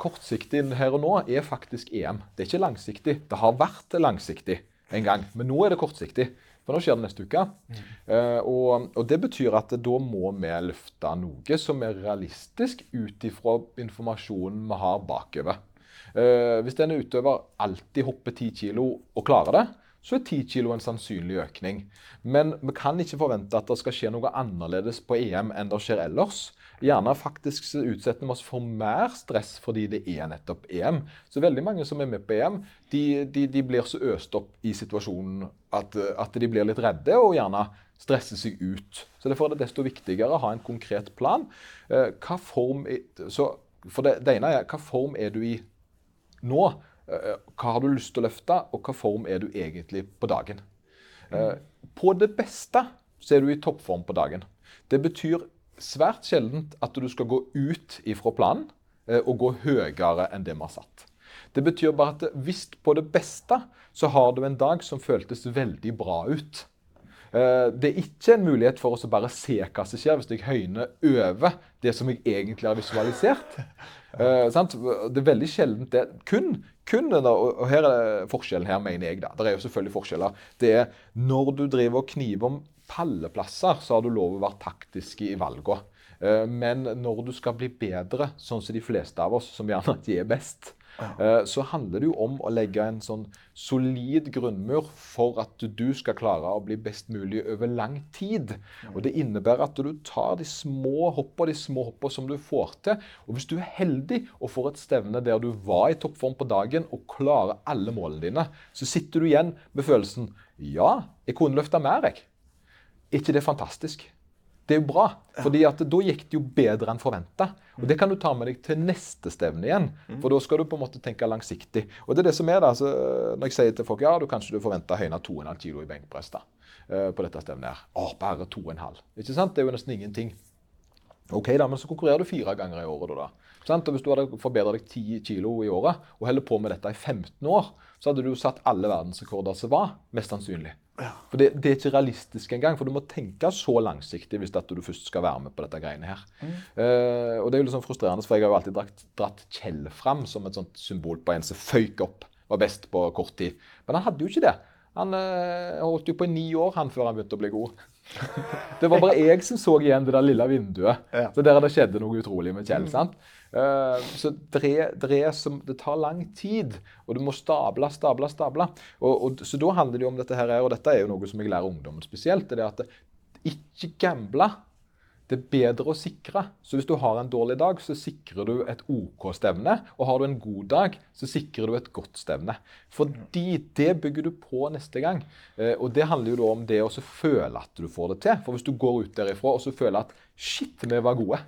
Kortsiktig her og nå er faktisk EM. Det er ikke langsiktig. Det har vært langsiktig en gang, men nå er det kortsiktig. For nå skjer det neste uke. Mm. Uh, og, og, det betyr at da må vi løfte noe som er realistisk ut ifra informasjonen vi har bakover. Uh, hvis en utøver alltid hopper 10 kg og klarer det, så er 10 kg en sannsynlig økning. Men vi kan ikke forvente at det skal skje noe annerledes på EM enn det skjer ellers. Gjerne faktisk utsetter vi oss for mer stress fordi det er nettopp EM. Så veldig mange som er med på EM, de, de, de blir så øst opp i situasjonen at, at, de blir litt redde og gjerne stresser seg ut. Så Derfor er det desto viktigere å ha en konkret plan. Eh, hva form, så for det, det ene er hva form er du i nå? Eh, hva har du lyst til å løfte, og hva form er du egentlig på dagen? Eh, på det beste så er du i toppform på dagen. Det betyr svært sjeldent at du skal gå ut ifra planen eh, og gå høyere enn det vi har satt. Det betyr bare at hvis på det beste så har du en dag som føltes veldig bra ut. Eh, det er ikke en mulighet for oss å bare se hva som skjer hvis jeg høyner over det som jeg egentlig har visualisert. Eh, det er veldig sjeldent det. Kun, kun, og her er forskjellen her, mener jeg. da, Det er jo selvfølgelig forskjeller. Det er når du driver og kniver om palleplasser, så har du lov å være taktisk i valgene. Eh, men når du skal bli bedre, sånn som de fleste av oss, som gjerne ikke er best, Eh, så handler det jo om å legge en sånn solid grunnmur for at du skal klare å bli best mulig over lang tid. Og Det innebærer at du tar de små hoppene, de små hoppene som du får til. Og hvis du er heldig og får et stevne der du var i toppform på dagen og klarer alle målene dine, så sitter du igjen med følelsen Ja, jeg kunne løfta mer, jeg. Er ikke det fantastisk? Det er jo bra, fordi at da gikk det jo bedre enn forventa. Og det kan du ta med deg til neste stevne igjen, for da skal du på en måte tenke langsiktig. Og det er det som er da, altså, Når jeg sier til folk ja, du kanskje du forventa høyna 2,5 kg i benkpress da, eh, på dette stevnet her. Å, bare 2,5. Ikke sant? Det er jo nesten ingenting. Ok da, Men så konkurrerer du fire ganger i året. da. Sant? Og Hvis du hadde forbedret deg 10 kg i året og holder på med dette i 15 år, så hadde du satt alle verdensrekorder som var, mest sannsynlig. For det, det, er ikke realistisk engang. For du må tenke så langsiktig hvis du først skal være med på dette greiene her. Mm. Uh, og det er jo litt sånn frustrerende, for jeg har jo alltid dratt, dratt Kjell fram som et sånt symbol på en som føyk opp. Var best på kort tid. Men han hadde jo ikke det. Han uh, holdt jo på i ni år han før han begynte å bli god. Det var bare jeg som så igjen det der lille vinduet. Ja. Så der det skjedde noe utrolig med Kjell. Mm. sant? Uh, så det, det, som, det, tar lang tid, og du må stable, stable, stable. Og, og, så da handler det jo om dette her, og dette er jo noe som jeg lærer ungdommen spesielt. det er at ikke gamble det er bedre å sikre. Så hvis du har en dårlig dag, så sikrer du et OK-stevne. Og har du en god dag, så sikrer du et godt stevne. Fordi det bygger du på neste gang. Eh, og det handler jo da om det å føle at du får det til. For hvis du går ut derifra og så føler at shit, vi var gode,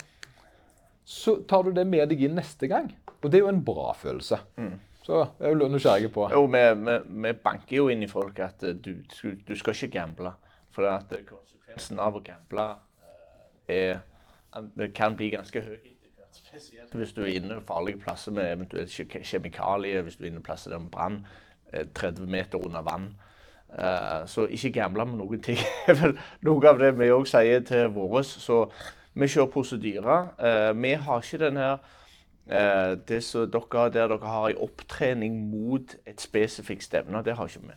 så tar du det med deg inn neste gang. Og det er jo en bra følelse. Mm. Så jeg er nysgjerrig på Jo, vi, vi, vi, banker jo inn i folk at du, du skal ikke gamble. For at konsekvensen av å gamble er, det kan bli ganske høy. Spesielt hvis du er inne på farlige plasser med eventuelt kjemikalier, hvis du er inne på plasser der med brann, 30 eh, meter under vann. Uh, så ikke gamble med noen ting. Noe av det vi òg sier til våre. Så vi kjører prosedyrer. Vi har ikke den her det som dere, der dere har en opptrening mot et spesifikt stevne. Det har ikke vi.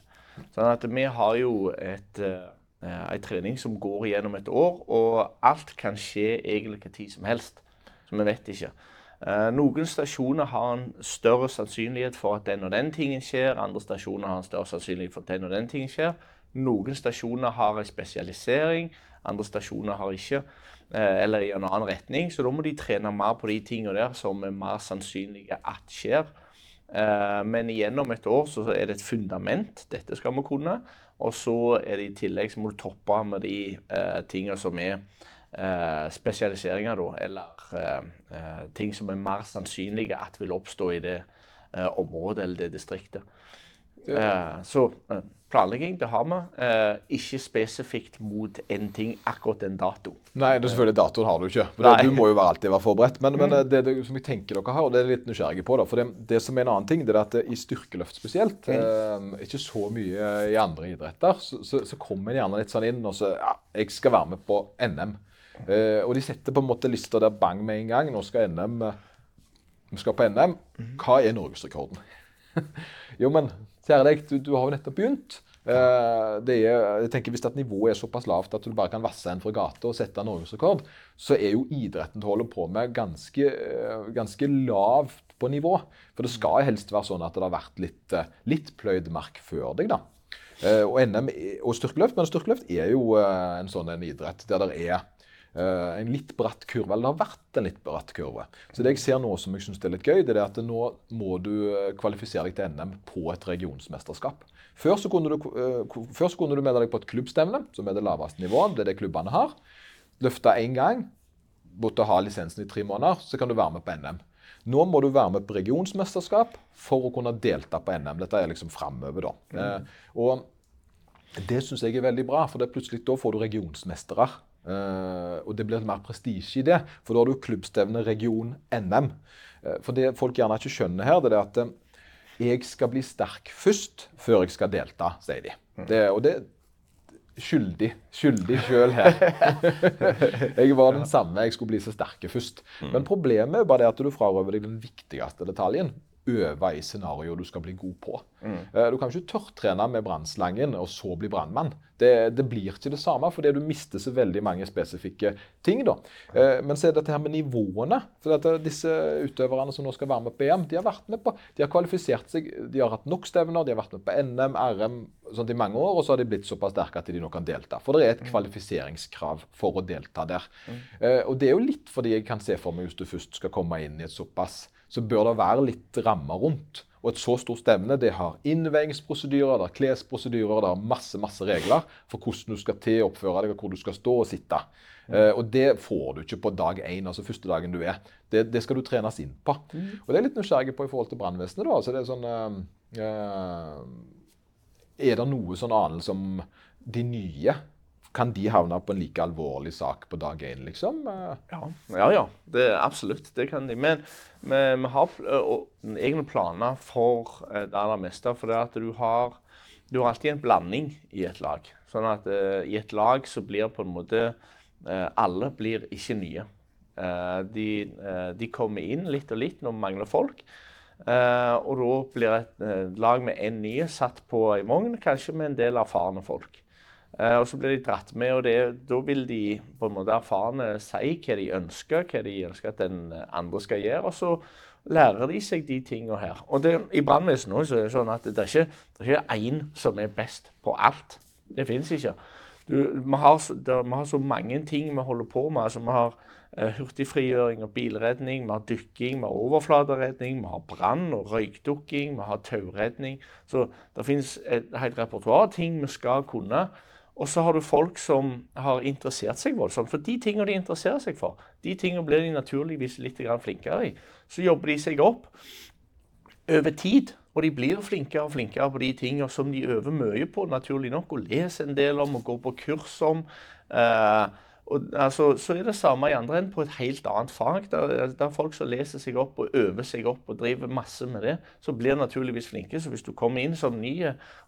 Sånn at vi har jo et Eh, en trening som går gjennom et år, og alt kan skje egentlig hva tid som helst. Så vi vet ikke. Eh, noen stasjoner har en større sannsynlighet for at den og den tingen skjer. Andre stasjoner har en større sannsynlighet for at den og den tingen skjer. Noen stasjoner har en spesialisering, andre stasjoner har ikke. Eh, eller i en annen retning. Så da må de trene mer på de tingene der som er mer sannsynlige at skjer. Men gjennom et år så er det et fundament. Dette skal vi kunne. Og så er det i tillegg så må du toppe med de eh, tingene som er eh, spesialiseringer, da. Eller eh, eh, ting som er mer sannsynlige at vil oppstå i det eh, området eller det distriktet. Uh, så uh, planlegging, det har vi. Eh, ikke spesifikt mot en ting akkurat en dato. Nei, det er selvfølgelig datoen har du ikke. det, Du må jo alltid være forberedt. Men, men mm. det, det, som jeg tenker dere har, og det er litt nysgjerrig på, da, for det, det, som er en annen ting, det er at i styrkeløft spesielt, mm. ikke så mye i andre idretter, så, så, så kommer en gjerne litt sånn inn og så ja, jeg skal være med på NM. og de setter på en måte lista der bang med en gang. Nå skal NM Vi skal på NM. Mm. Hva er norgesrekorden? jo, men Kjære deg, du, du har jo nettopp begynt. Uh, er, jeg tenker Hvis at nivået er såpass lavt at du bare kan vasse en fra gata og sette norgesrekord, så er jo idretten du holder på med, ganske, uh, ganske, lavt på nivå. For det skal helst være sånn at det har vært litt, uh, litt pløyd mark før deg. da. og NM og styrkeløft, men styrkeløft er jo en sånn en idrett der det er en litt bratt kurve. Eller det har vært en litt bratt kurve. Så det jeg ser nå som jeg synes er litt gøy, det er at nå må du eh, kvalifisere deg til NM på et regionsmesterskap. Før så kunne du, uh, før så kunne du melde deg på et klubbstevne, som er det laveste nivået. Det er det klubbene har. Løfte én gang, måtte ha lisensen i tre måneder, så kan du være med på NM. Nå må du være med på regionsmesterskap for å kunne delta på NM. Dette er liksom framover, da. Mm. Og det syns jeg er veldig bra, for det plutselig da får du regionsmestere. Uh, og det blir mer prestisje i det, for da har du klubbstevne region NM. Uh, for det folk gjerne ikke skjønner her, det er at uh, jeg skal bli sterk først før jeg skal delta, sier de. Mm. Det, og det skyldig. Skyldig sjøl her. jeg var den samme. Jeg skulle bli så sterk først. Mm. Men problemet er bare det at du frarøver deg den viktigste detaljen. Øve i scenarioer du skal bli god på. Mm. Du kan ikke tørrtrene med brannslangen og så bli brannmann. Det, det blir ikke det samme, fordi du mister så veldig mange spesifikke ting. da. Eh, Men så er dette her med nivåene. for dette, Disse utøverne som nå skal være med på EM, de har vært med på, de har kvalifisert seg. De har hatt nok stevner, de har vært med på NM, RM sånt i mange år, og så har de blitt såpass sterke at de nå kan delta. For det er et kvalifiseringskrav for å delta der. Mm. Og det er jo litt fordi jeg kan se for meg hvis du først skal komme inn i et såpass, så bør det være litt rammer rundt. Og et så stort stevne det har innveiingsprosedyrer, det har klesprosedyrer, det har masse masse regler for hvordan du skal til å oppføre deg, og hvor du skal stå og sitte. Eh, og det får du ikke på dag én, altså første dagen du er. Det, det skal du trenes inn på. Og det er litt nysgjerrig på i forhold til brannvesenet. da, altså det Er sånn, uh, uh, er det noe sånn anelse om de nye? Kan de havne på en like alvorlig sak på dag én, liksom? Ja, ja. ja. Det absolutt. Det kan de. Men vi, vi har egne planer for eh, det aller meste. For det at du har, du har alltid en blanding i et lag. Sånn at uh, i et lag så blir på en måte uh, Alle blir ikke nye. Uh, de, de kommer inn litt og litt når vi mangler folk. Eh, og da blir et lag med én ny satt på ei vogn, kanskje med en del erfarne folk. Eh, og så blir de dratt med, og det, da vil de på en måte erfarne si hva de ønsker, hva de ønsker at den andre skal gjøre. Og så lærer de seg de tingene her. Og det, i brannvesenet er det sånn at det er ikke det er én som er best på alt. Det fins ikke. Du, vi, har, det, vi har så mange ting vi holder på med. altså Vi har eh, hurtigfrigjøring og bilredning, vi har dykking, vi har overflateredning, vi har brann- og røykdukking, vi har tauredning. Så det finnes et helt repertoar av ting vi skal kunne. Og så har du folk som har interessert seg voldsomt. For de tingene de interesserer seg for, de tingene blir de naturligvis litt flinkere i. Så jobber de seg opp over tid. Og de blir flinkere og flinkere på de tingene som de øver mye på, naturlig nok, og leser en del om og går på kurs om. Eh, og, altså, så er det samme i andre enden på et helt annet fag. Der, der er folk som leser seg opp og øver seg opp og driver masse med det, så blir naturligvis flinke. Så hvis du kommer inn som ny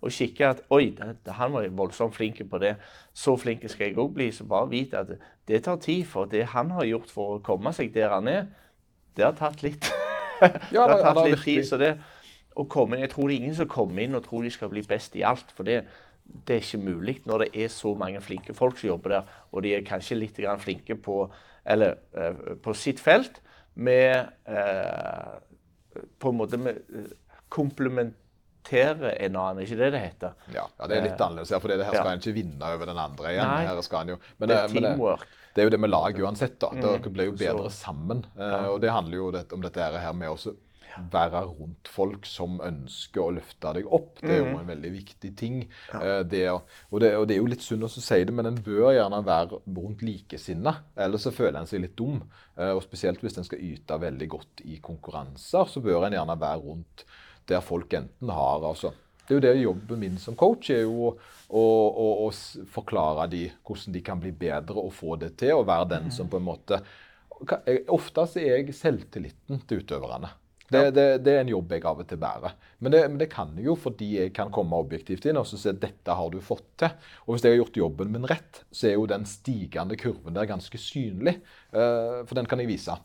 og kikker at oi, han var voldsomt flink på det, så flink skal jeg òg bli, så bare vit at det tar tid. For det han har gjort for å komme seg der han er, det har tatt litt. Ja, det har tatt litt tid. så det å komme inn, Jeg tror det er ingen som kommer inn og tror de skal bli best i alt. For det, det er ikke mulig når det er så mange flinke folk som jobber der, og de er kanskje litt grann flinke på, eller, eh, på sitt felt med eh, På en måte med, eh, komplementere en annen, ikke det det heter? Ja, ja, det er litt annerledes her, for det her skal Ja. en ikke vinne over den andre igjen. Nei. Her skal en jo, men Det er det, det, teamwork. det er jo det med lag uansett. da. Dere blir jo bedre Så- sammen. Eh, og det handler jo om dette her med å være rundt folk som ønsker å løfte deg opp. Det er jo en veldig viktig ting. Ja. det, og, det, og det er jo litt synd å si det, men en bør gjerne være rundt likesinna. Ellers så føler en seg litt dum. Eh, og spesielt hvis en skal yte veldig godt i konkurranser, så bør en gjerne være rundt der folk enten har altså det er jo det jobben min som coach er jo å, å, å å forklare de hvordan de kan bli bedre og få det til, og være den som på en måte Ka- Ofte er jeg selvtilliten til utøverne. Det, det, det er en jobb jeg av og til bærer. Men det, men det kan jeg jo fordi jeg kan komme objektivt inn og si at dette har du fått til. Og hvis jeg har gjort jobben min rett, så er jo den stigende kurven der ganske synlig. eh, For den kan jeg vise.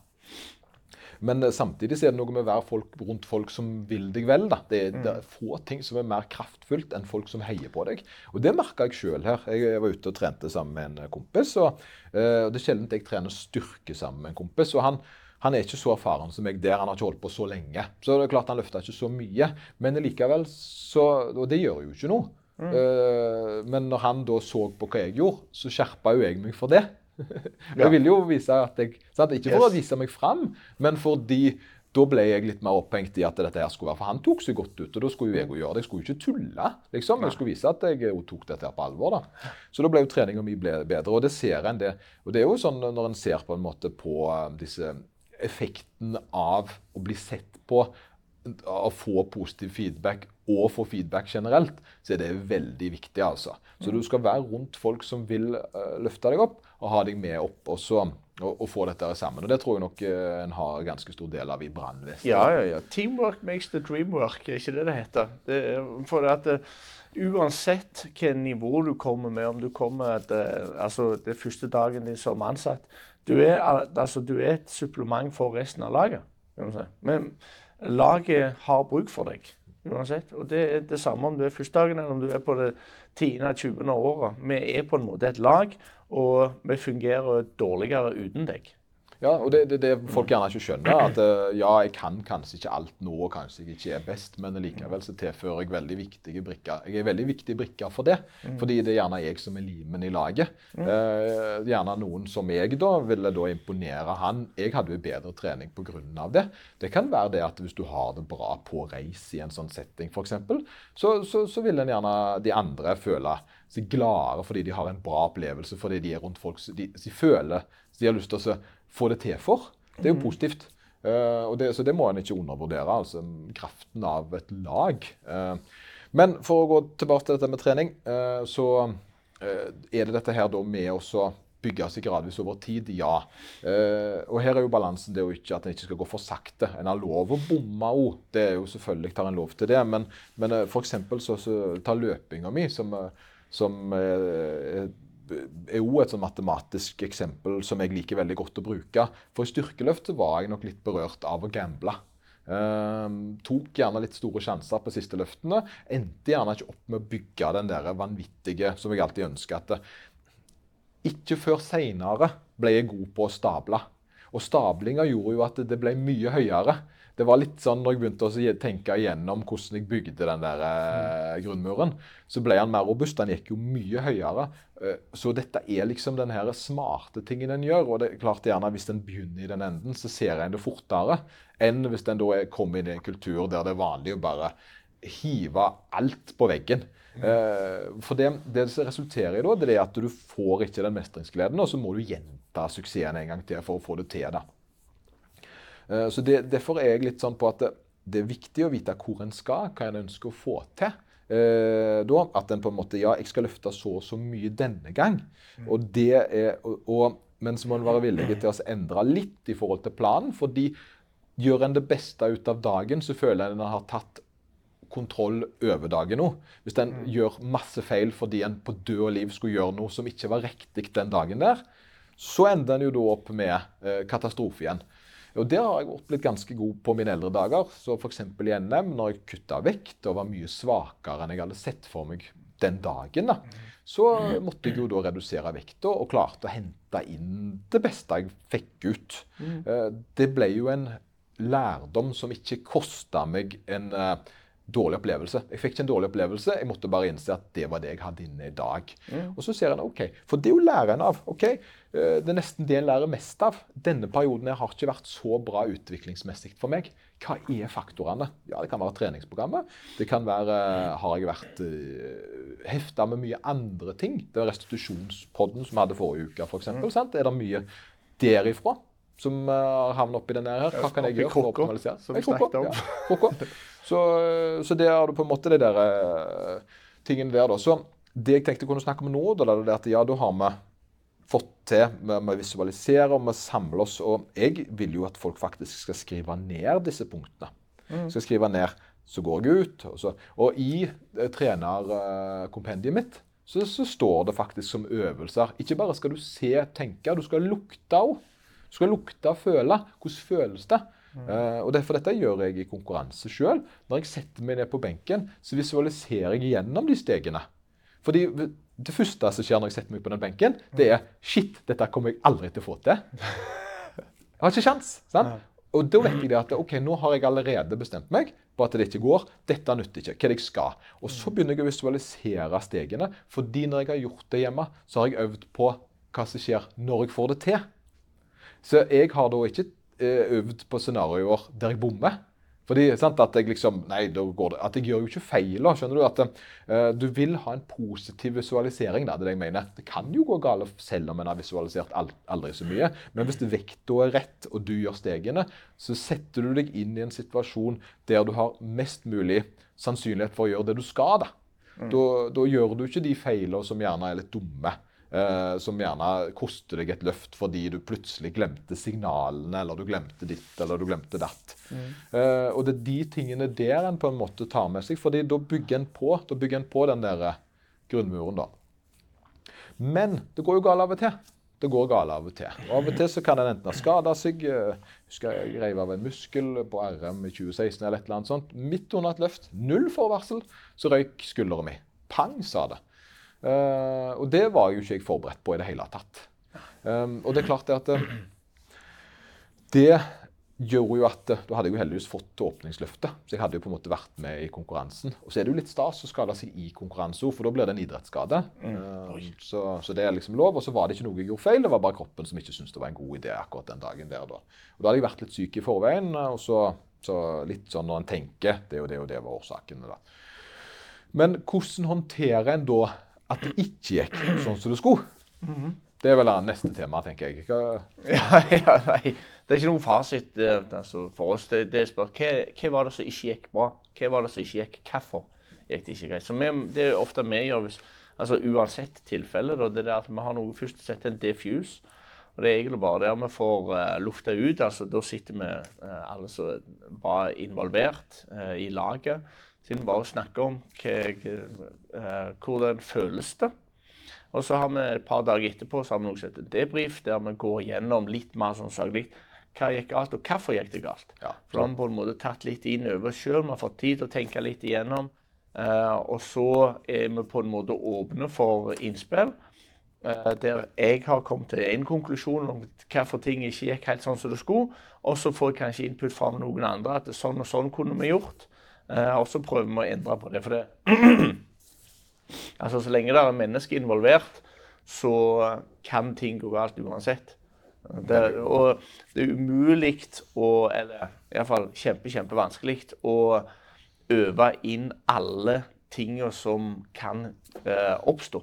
Men eh, samtidig er det noe med å være folk, rundt folk som vil deg vel. Da. Det, er, det er få ting som er mer kraftfullt enn folk som heier på deg. Og det merka jeg sjøl her. Jeg, var ute og trente sammen med en kompis. Og, uh, det er sjelden jeg trener styrke sammen med en kompis. og han han er ikke så erfaren som meg der. Han har ikke holdt på så lenge. Så det er klart han løfta ikke så mye. Men likevel så Og det gjør jo ikke noe. Eh, men når han da så på hva jeg gjorde, så skjerpa jo jeg meg for det. jeg ville jo vise at jeg sant? Ikke for å vise meg fram, men fordi da ble jeg litt mer opphengt i at dette her skulle være For han tok seg godt ut, og da skulle jo jeg gjøre det. Jeg skulle jo ikke tulle. liksom. Jeg skulle vise at jeg tok dette her på alvor. da. Så da ble jo treninga mi bedre. Og det ser en det. Og det er jo sånn når en ser på en måte på eh, disse effekten av å bli sett på, å få positiv feedback og få feedback generelt, så er det veldig viktig. altså. Så du skal være rundt folk som vil eh, løfte deg opp, og ha deg med opp også. og, og få dette sammen. Og Det tror jeg nok eh, en har ganske stor del av i brannvesenet. Ja, ja, ja. Teamwork makes the dream work, er ikke det det heter? Det for at eh, Uansett hvilket nivå du kommer med, om du kommer til, altså det første dagen din som ansatt Du er, altså, du er et supplement for resten av laget. Men laget har bruk for deg uansett. Og det er det samme om du er førstedagen eller om du er på det 10.-20. året. Vi er på en måte et lag, og vi fungerer dårligere uten deg. Ja, og det det, det, folk gjerne ikke skjønner. At uh, ja, jeg kan kanskje ikke alt nå, og kanskje jeg ikke er best, men likevel så tilfører jeg veldig viktige brikker. Jeg er veldig viktig brikker for det, mm. fordi det er gjerne jeg som er limen i laget. Mm. Uh, gjerne noen som jeg da ville da imponere han. Jeg hadde jo bedre trening pga. det. Det kan være det at hvis du har det bra på reis i en sånn setting f.eks., så, så, så vil en gjerne de andre føle seg gladere fordi de har en bra opplevelse, fordi de er rundt folk de, de føler de har lyst til å få det til for. Det er jo mm. positivt. Uh, det, så det må en ikke undervurdere, altså kraften av et lag. Uh, men for å gå tilbake til dette med trening, uh, så er det dette her da med å bygge seg gradvis over tid, ja. og her er jo balansen det jo ikke at en ikke skal gå for sakte. En har lov å bomme òg. Det er jo selvfølgelig tar en lov til det. Men, men for eksempel så, så tar løpinga mi, som, som er jo et sånn matematisk eksempel som jeg liker veldig godt å bruke. For i styrkeløftet var jeg nok litt berørt av å gamble. Um, tok gjerne litt store sjanser på siste løftene. Endte gjerne ikke opp med å bygge den der vanvittige som jeg alltid ønsker. at Ikke før seinere ble jeg god på å stable. Og stablinga gjorde jo at det ble mye høyere det var litt sånn når jeg begynte å tenke igjennom hvordan jeg bygde den der mm. grunnmuren, så ble han mer robust. Den gikk jo mye høyere. Eh, så dette er liksom den her smarte tingen en gjør. Og det er klart gjerne hvis en begynner i den enden, så ser en det fortere enn hvis en da kommer inn i en kultur der det er vanlig å bare hive alt på veggen. Mm. For det, det som resulterer i da, det er at du får ikke den mestringsgleden, og så må du gjenta suksessen en gang til for å få det til. da. Eh, så det, Derfor er jeg litt sånn på at det, det, er viktig å vite hvor en skal, hva en ønsker å få til. Eh, da, At en på en måte Ja, jeg skal løfte så og så mye denne gang. Mm. Og det er, og, og, men så må en være villig til å endre litt i forhold til planen. fordi gjør en det beste ut av dagen, så føler en en har tatt kontroll over dagen nå. Hvis en mm. gjør masse feil fordi en på død og liv skulle gjøre noe som ikke var riktig den dagen der, så ender en jo da opp med eh, katastrofe igjen. Og Der har jeg blitt ganske god på mine eldre dager. Så f.eks. i NM, når jeg kutta vekt og var mye svakere enn jeg hadde sett for meg den dagen, da, så måtte jeg jo da redusere vekta og klarte å hente inn det beste jeg fikk ut. Mm. Eh, det ble jo en lærdom som ikke kosta meg en uh, dårlig opplevelse. Jeg fikk ikke en dårlig opplevelse, jeg måtte bare innse at det var det jeg hadde inne i dag. Mm. Og så ser en OK. For det er jo lærer en av. ok, eh, Det er nesten det en lærer mest av. Denne perioden har ikke vært så bra utviklingsmessig for meg. Hva er faktorene? Ja, Det kan være treningsprogrammet. Det kan være Har jeg vært uh, eh, hefta med mye andre ting? Det var restitusjonspodden som vi hadde forrige uke, f.eks. Mm. Er det mye derifra? som uh, havnet oppi den her. Hva kan jeg gjøre for å optimalisere? Som vi snakket om. Ja, så, så det er på en måte de der uh, tingene der, da. Så det jeg tenkte jeg kunne snakke om nå, da, det er at ja, da har vi fått til Vi, å visualisere og vi samler oss. Og jeg vil jo at folk faktisk skal skrive ned disse punktene. Mm. Skal skrive ned så går jeg ut. Og, så, og i uh, trenerkompendiet mitt så, så, står det faktisk som øvelser. Ikke bare skal du se, tenke, du skal lukte òg. Du skal lukte og føle. Hvordan føles det? Mm. Uh, og derfor Dette gjør jeg i konkurranse sjøl. Når jeg setter meg ned på benken, så visualiserer jeg gjennom de stegene. Fordi det første som skjer når jeg setter meg på den benken, det er Shit, dette kommer jeg aldri til å få til. Jeg har ikke sant? Og da vet jeg at ok, nå har jeg allerede bestemt meg på at det ikke går. Dette nytter ikke. Hva er det jeg skal? Og så begynner jeg å visualisere stegene. fordi når jeg har gjort det hjemme, så har jeg øvd på hva som skjer når jeg får det til. Så jeg har da ikke øvd på scenarioer der jeg bommer. Fordi sant, at jeg liksom, nei, da går det, at jeg gjør jo ikke feil. skjønner Du at uh, du vil ha en positiv visualisering. Da, det er det jeg mener. Det kan jo gå galt selv om en har visualisert aldri så mye. Men hvis vekta er rett, og du gjør stegene, så setter du deg inn i en situasjon der du har mest mulig sannsynlighet for å gjøre det du skal. Da, mm. da, da gjør du ikke de feilene som gjerne er litt dumme. Uh, som gjerne koster deg et løft fordi du plutselig glemte signalene, eller du glemte ditt eller du glemte datt. Mm. Uh, og det er de tingene der en på en måte tar med seg, fordi da bygger en på, bygger en på den der grunnmuren. da. Men det går jo galt av og til. Det går galt av og til. Og Av og til så kan en enten ha skada seg husker jeg reiv av en muskel på RM i 2016 eller et eller annet sånt. Midt under et løft, null forvarsel, så røyk skulderen min. Pang, sa det. Eh, og det var jo ikke jeg forberedt på i det hele tatt. Um, og det er klart det at eh, det gjorde jo at eh, Da hadde jeg jo heldigvis fått åpningsløftet, så jeg hadde jo på en måte vært med i konkurransen. Og så er det jo litt stas å skade seg i konkurranse for da blir det en idrettsskade. Uh, så, så, det er liksom lov. Og så var det ikke noe jeg gjorde feil, det var bare kroppen som ikke syntes det var en god idé akkurat den dagen der da. Og da hadde jeg vært litt syk i forveien, og så, så litt sånn når en tenker det og det og det var årsakene, da. Men hvordan håndterer en da at det ikke gikk sånn som det skulle? Det er vel neste tema, tenker jeg. Hva... Ja, ja, nei. Det er ikke noen fasit eh, altså, for oss. Det, det er hva, hva var det som ikke gikk bra? Hva var det som ikke gikk? Hvorfor gikk det ikke greit? Så vi, Det er ofte vi gjør hvis, altså Uansett tilfelle. Da, det er at vi har noe først og sette en diffuse. Og Det er egentlig bare der vi får uh, lufta ut. altså Da sitter vi uh, alle som var involvert uh, i laget. Siden bare snakker om hva, uh, hvordan føles det. Og så har vi et par dager etterpå så har vi noe som heter debrief, der vi går gjennom litt mer sånn saklig hva gikk galt, og hvorfor gikk det galt. Ja. For da har vi på en måte tatt litt inn over oss sjøl, vi har fått tid til å tenke litt igjennom. Uh, og så er vi på en måte åpne for innspill. Uh, der jeg har kommet til en konklusjon om hvorfor ting ikke gikk helt sånn som det skulle. Og så får jeg kanskje input fra noen andre at sånn og sånn kunne vi gjort. Uh, og så prøver vi å endre på det. For det altså, så lenge det er mennesker involvert, så kan ting gå galt uansett. Det, og det er umulig å Eller iallfall kjempe, kjempevanskelig å øve inn alle tingene som kan eh, oppstå.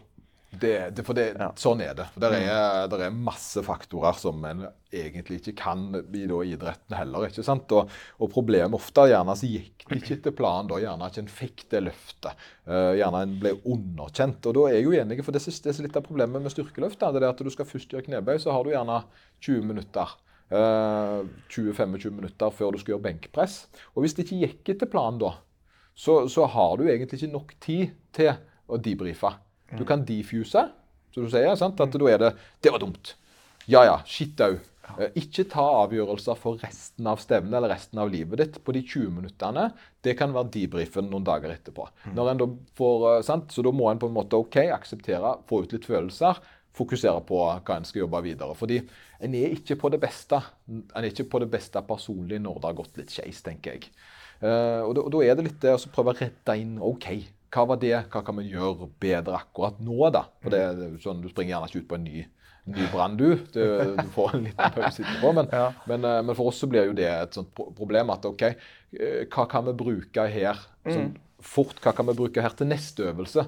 Det, det, for det, Ja. Sånn er det. Der er, der er masse faktorer som en egentlig ikke kan i da, idretten heller. ikke sant? Og, og problemet ofte er gjerne så gikk det ikke etter planen. da, Gjerne ikke en fikk det løftet. Uh, gjerne en ble underkjent. Og da er jeg jo enig, for det, er- det er litt av problemet med styrkeløft. da, det er at Du skal først gjøre knebøy, så har du gjerne 20 minutter. Uh, 20-25 minutter før du skal gjøre benkpress. Og hvis det ikke gikk etter planen da, så, så har du egentlig ikke nok tid til å debrife. Du kan defuse, som du sier. sant? At da er det 'Det var dumt'. Ja ja, shit au. Eh, Ikke ta avgjørelser for resten av stevnet eller resten av livet ditt på de 20 minuttene. Det kan være debrifen noen dager etterpå. Når en da får, eh, sant? Så da må en på en måte OK, akseptere, få ut litt følelser. Fokusere på hva en skal jobbe videre. Fordi en er ikke på det beste En er ikke på det beste personlig når det har gått litt skeis, tenker jeg. Eh, og, da, er det litt det å prøve å redde inn OK, hva var det? Hva kan vi gjøre bedre akkurat nå, da? For det, er sånn, Du springer gjerne ikke ut på en ny, ny brann, du. Du, du får en liten pause etterpå. Men, Ja. men, eh, men for oss så blir jo det et sånt problem at OK, eh, hva kan vi bruke her sånn fort? Hva kan vi bruke her til neste øvelse?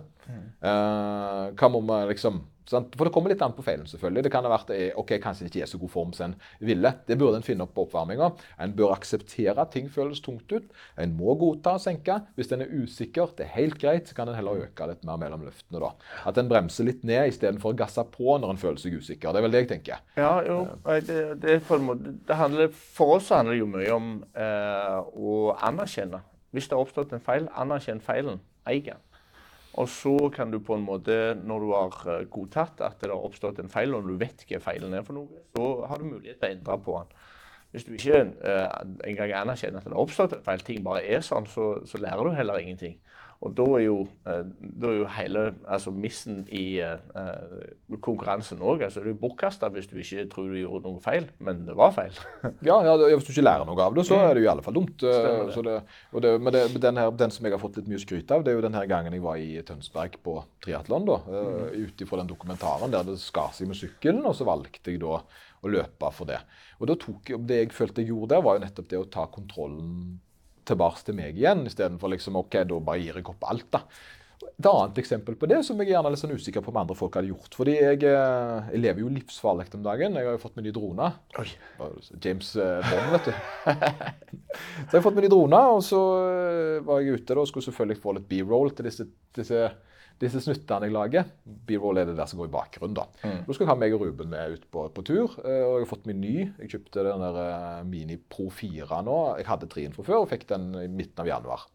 Uh, hva må vi liksom sant? For det kommer litt an på feilen, selvfølgelig. Det kan ha vært eh, ok, kanskje ikke er så god form som en ville. Det burde en finne opp på oppvarminga. En bør akseptere at ting føles tungt ut. En må godta å senke. Hvis en er usikker, det er helt greit, så kan en heller øke litt mer mellom løftene. da. At en bremser litt ned istedenfor å gasse på når en føler seg usikker. Det er vel det jeg tenker. Ja, jo. Det, det, måte, det handler, for oss handler det jo mye om eh, å anerkjenne. Hvis det har oppstått en feil, anerkjenn feilen. Eig den. Og så kan du på en måte, når du har eh, godtatt at det har oppstått en feil, og du vet hva feilen er for noe, så har du mulighet til å endre på den. Hvis du ikke eh, engang anerkjenner at det har oppstått en feil, ting bare er sånn, så, så lærer du heller ingenting. Og da er jo, eh, da er jo hele altså missen i eh, konkurransen òg altså, du er bortkasta hvis du ikke tror du gjorde noe feil, men det var feil. Ja, ja, Hvis du ikke lærer noe av det, så er det jo i alle fall dumt. Det. Så det, men den, her, den som jeg har fått litt mye skryt av, det er jo den her gangen jeg var i Tønsberg på triatlon. eh, Ut ifra den dokumentaren der det skar seg med sykkelen, og så valgte jeg da å løpe for det. Og da tok jeg, Det jeg følte jeg gjorde der, var jo nettopp det å ta kontrollen tilbake til meg igjen, istedenfor liksom OK, da bare gir jeg opp alt, da. Et annet eksempel på det som jeg gjerne er litt sånn usikker på om andre folk hadde gjort. Fordi jeg, eh, jeg lever jo livsfarlig om dagen. Jeg har jo fått meg ny drone. James eh, Bond, vet du. så jeg har fått meg ny drone, og så eh, var jeg ute da, og skulle selvfølgelig få litt B-roll til disse, disse, disse snuttene jeg lager. B-roll er det der som går i bakgrunnen. Da Da skal jeg ha meg og Ruben med ut på, på tur. eh, Og jeg har fått min ny. Jeg kjøpte den der eh, Mini Pro 4 nå. Jeg hadde treen fra før og fikk den i midten av januar.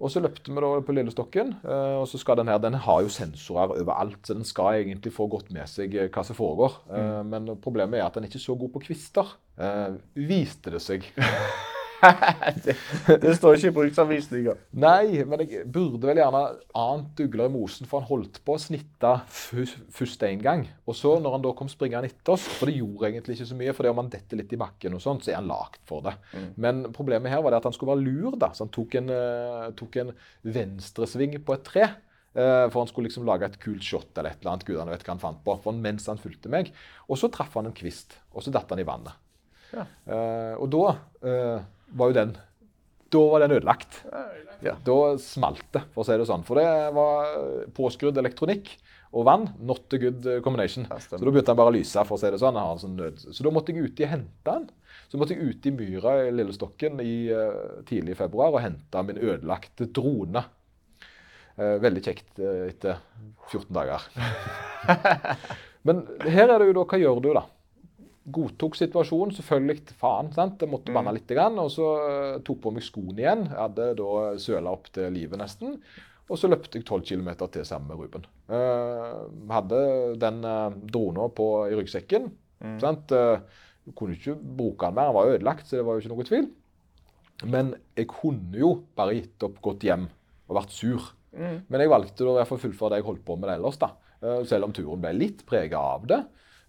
Og så løpte vi da på Lillestokken. eh, og så skal Den her, den har jo sensorer overalt, så den skal egentlig få godt med seg hva som foregår. Mm. Men problemet er at den er ikke så god på kvister, viste det seg. det, det står ikke i bruksanvisninga. Nei, men jeg burde vel gjerne ant ugler i mosen, for han holdt på å snitte først én gang. Og så, når han da kom springende etter oss, for det gjorde egentlig ikke så mye, for det om han detter litt i bakken og sånt, så er han lagt for det. Men problemet her var det at han skulle være lur, da. Så han tok en, uh, tok en venstresving på et tre. eh, For han skulle liksom lage et kult shot eller et eller annet. Gudene vet hva han fant på. For mens han fulgte meg. Og så traff han en kvist, og så datt han i vannet. Ja. Uh, og da var jo den Da var den ødelagt. Ja. Da smalt det, for å si det sånn. For det var påskrudd elektronikk og vann. Not a good combination. Så da begynte han bare å lyse, for å si det sånn. Sånn. Så da måtte jeg uti og hente den. Så måtte jeg ut i myra i Lillestokken i, uh, tidlig i februar og hente min ødelagte drone. Uh, veldig kjekt uh, etter 14 dager. Men her er det jo da Hva gjør du, da? Godtok situasjonen. Selvfølgelig faen. sant? Jeg måtte banne litt. Og så eh, tok på meg skoene igjen. Jeg hadde da søla opp til livet nesten. Og så løpte jeg 12 km til sammen med Ruben. Uh, hadde den uh, drona på i ryggsekken. sant? Uh, kunne ikke bruke den mer, den var ødelagt, så det var jo ikke noe tvil. Men jeg kunne jo bare gitt opp, gått hjem og vært sur. Men jeg valgte da å fullføre det jeg holdt på med ellers. da. Uh, Selv om turen ble litt prega av det.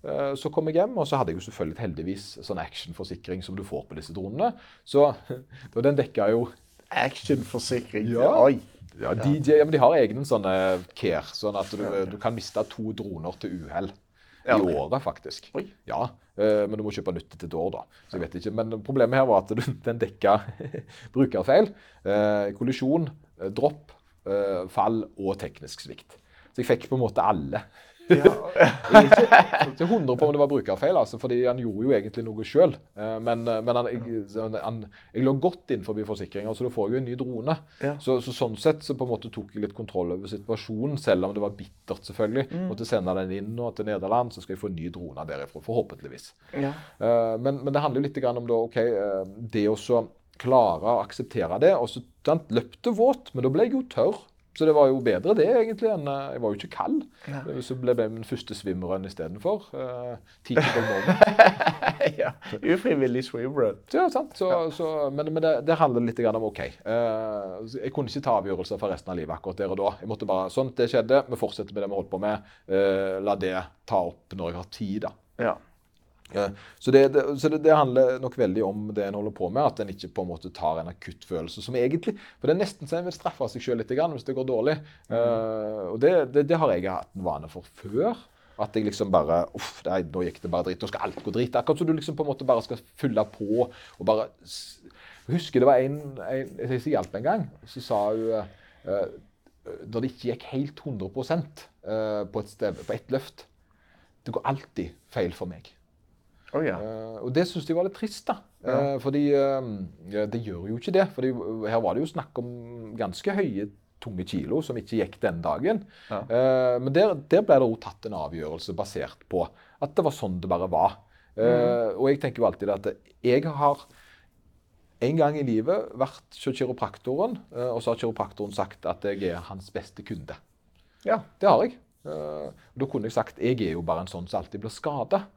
Eh, Så kom jeg hjem, og så hadde jeg jo selvfølgelig heldigvis sånn actionforsikring som du får på disse dronene. Så den dekka jo Actionforsikring. Ja. Oi. ja, DJ, ja, men De har egne sånne care, sånn at du, du kan miste to droner til uhell. I året, faktisk. Oi. Ja, eh, Men du må kjøpe nytt etter et år, da. Så jeg vet ikke. Men problemet her var at den dekka brukerfeil, eh, kollisjon, eh, dropp, eh, fall og teknisk svikt. Så jeg fikk på en måte alle. Jeg er ikke, ikke 100 på om det var brukerfeil, altså, fordi han gjorde jo egentlig noe sjøl. Men, men han, jeg, han, jeg lå godt innenfor forsikringa, så da får jeg jo en ny drone. Ja. Så, så sånn sett så på en måte tok jeg litt kontroll over situasjonen, selv om det var bittert, selvfølgelig. Måtte sende den inn nå til Nederland, så skal jeg få en ny drone derifra, forhåpentligvis. Ja. Eh, men, men det handler jo litt om da, ok, eh, det å så klare å akseptere det. og så sant, løpte våt, men da ble jeg jo tørr. Så det var jo bedre det, egentlig. enn eh, Jeg var jo ikke kald. Så ble jeg min første svimmeren istedenfor. Uh, Teachable moment. ja. Ufrivillig swimrun. Ja, sant. Så, så, men men det, det handler litt om OK. Uh, jeg kunne ikke ta avgjørelser for resten av livet akkurat der og da. Jeg måtte bare, sånn, det skjedde, vi fortsetter med det vi holdt på med. Uh, la det ta opp når jeg har tid, da. Ja. Så det, det, så det, det handler nok veldig om det en holder på med, at en ikke på en måte tar en akutt følelse som egentlig For det er nesten så en vil straffe seg sjøl litt grann hvis det går dårlig. Eh, og det, det, det har jeg hatt en vane for før. At jeg liksom bare Uff, nei, nå gikk det bare drit. Nå skal alt gå drit. Akkurat som du liksom på en måte bare skal fylle på og bare Jeg husker det var en, en jeg som hjalp en gang. Så sa hun uh, Da det ikke gikk helt 100 eh, på et sted, på ett løft Det går alltid feil for meg. Å ja. uh, og det syns de var litt trist, da. Eh, fordi uh, det gjør jo ikke det. fordi her var det jo snakk om ganske høye, tunge kilo som ikke gikk den dagen. Ja. Men der, der ble det òg tatt en avgjørelse basert på at det var sånn det bare var. Mm. Og jeg tenker jo alltid at jeg har en gang i livet vært hos kiropraktoren, og så har kiropraktoren sagt at jeg er hans beste kunde. ja. Det har jeg. Da kunne jeg sagt jeg er jo bare en sånn som alltid blir skada.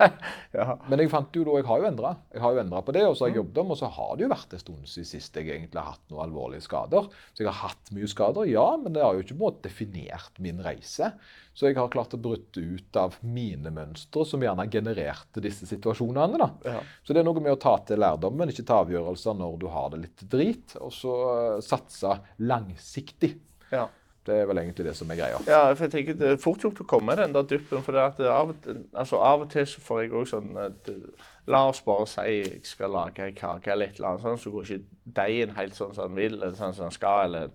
ja. Men jeg fant jo da, jeg har jo endra. Jeg har jo endret på det, og så har jeg jobbet om, og så har det jo vært en stund sist jeg egentlig har hatt noen alvorlige skader. Så jeg har hatt mye skader, ja, men det har jo ikke på en måte definert min reise. Så jeg har klart å bryte ut av mine mønstre som gjerne genererte disse situasjonene. da. Ja. Så det er noe med å ta til lærdommen, ikke ta avgjørelser når du har det litt drit, og så eh, satse langsiktig. ja. Det er vel egentlig det som er greia. Ja, for jeg tenker Det er fort gjort å komme i den der dyppen. for av, altså av og til så får jeg òg sånn at, eh, La oss bare si jeg skal lage en kake eller et eller annet, sånn, så går ikke deigen helt sånn som den vil, eller sånn som den skal, eller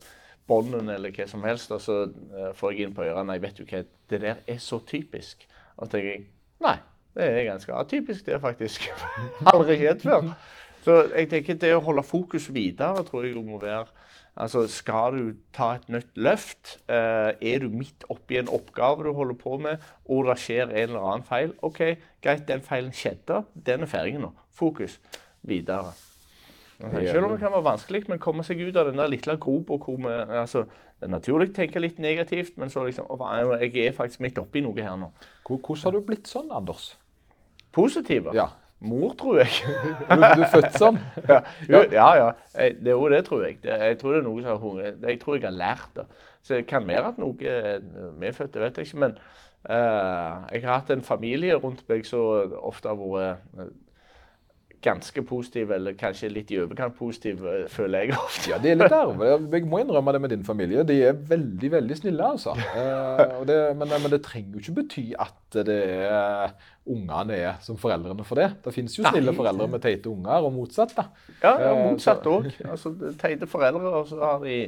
bånden eller hva som helst. Og så eh, får jeg inn på ørene Nei, vet du hva, det der er så typisk. Og så tenker jeg nei, det er ganske atypisk, det, faktisk. Aldri skjedd før. Så jeg tenker det å holde fokus videre tror jeg må være Altså, Skal du ta et nytt løft? Eh, er du midt oppi en oppgave du holder på med, og det skjer en eller annen feil? OK, greit, den feilen skjedde. Den er ferdig nå. Fokus videre. Selv om det kan være vanskelig, men komme seg ut av den der lille gropa hvor vi altså, Det er naturlig å tenke litt negativt, men så liksom Jeg er faktisk midt oppi noe her nå. Hvordan har du blitt sånn, Anders? Positiv? Ja. Mor, tror jeg. Du, du er født sånn? ja, jo, ja. ja. Jeg- Det jo det, tror jeg. Det, jeg tror det er noe som har hunget. Jeg tror jeg har lært det. Så det kan være at noe er medfødt, det vet jeg ikke. Men uh, jeg har hatt en familie rundt meg som ofte har vært eh, ganske positiv, eller kanskje litt i overkant positiv, eh, føler jeg ofte. Ja, det er litt arve. Jeg må innrømme det med din familie. De er veldig, veldig snille, altså. Eh, det, men, men det trenger jo ikke bety at det er ungene er som foreldrene for det. Det finnes jo snille Nei. foreldre med teite unger, og motsatt. da. Ja, ja Eh, motsatt òg. Altså, teite foreldre, og så har de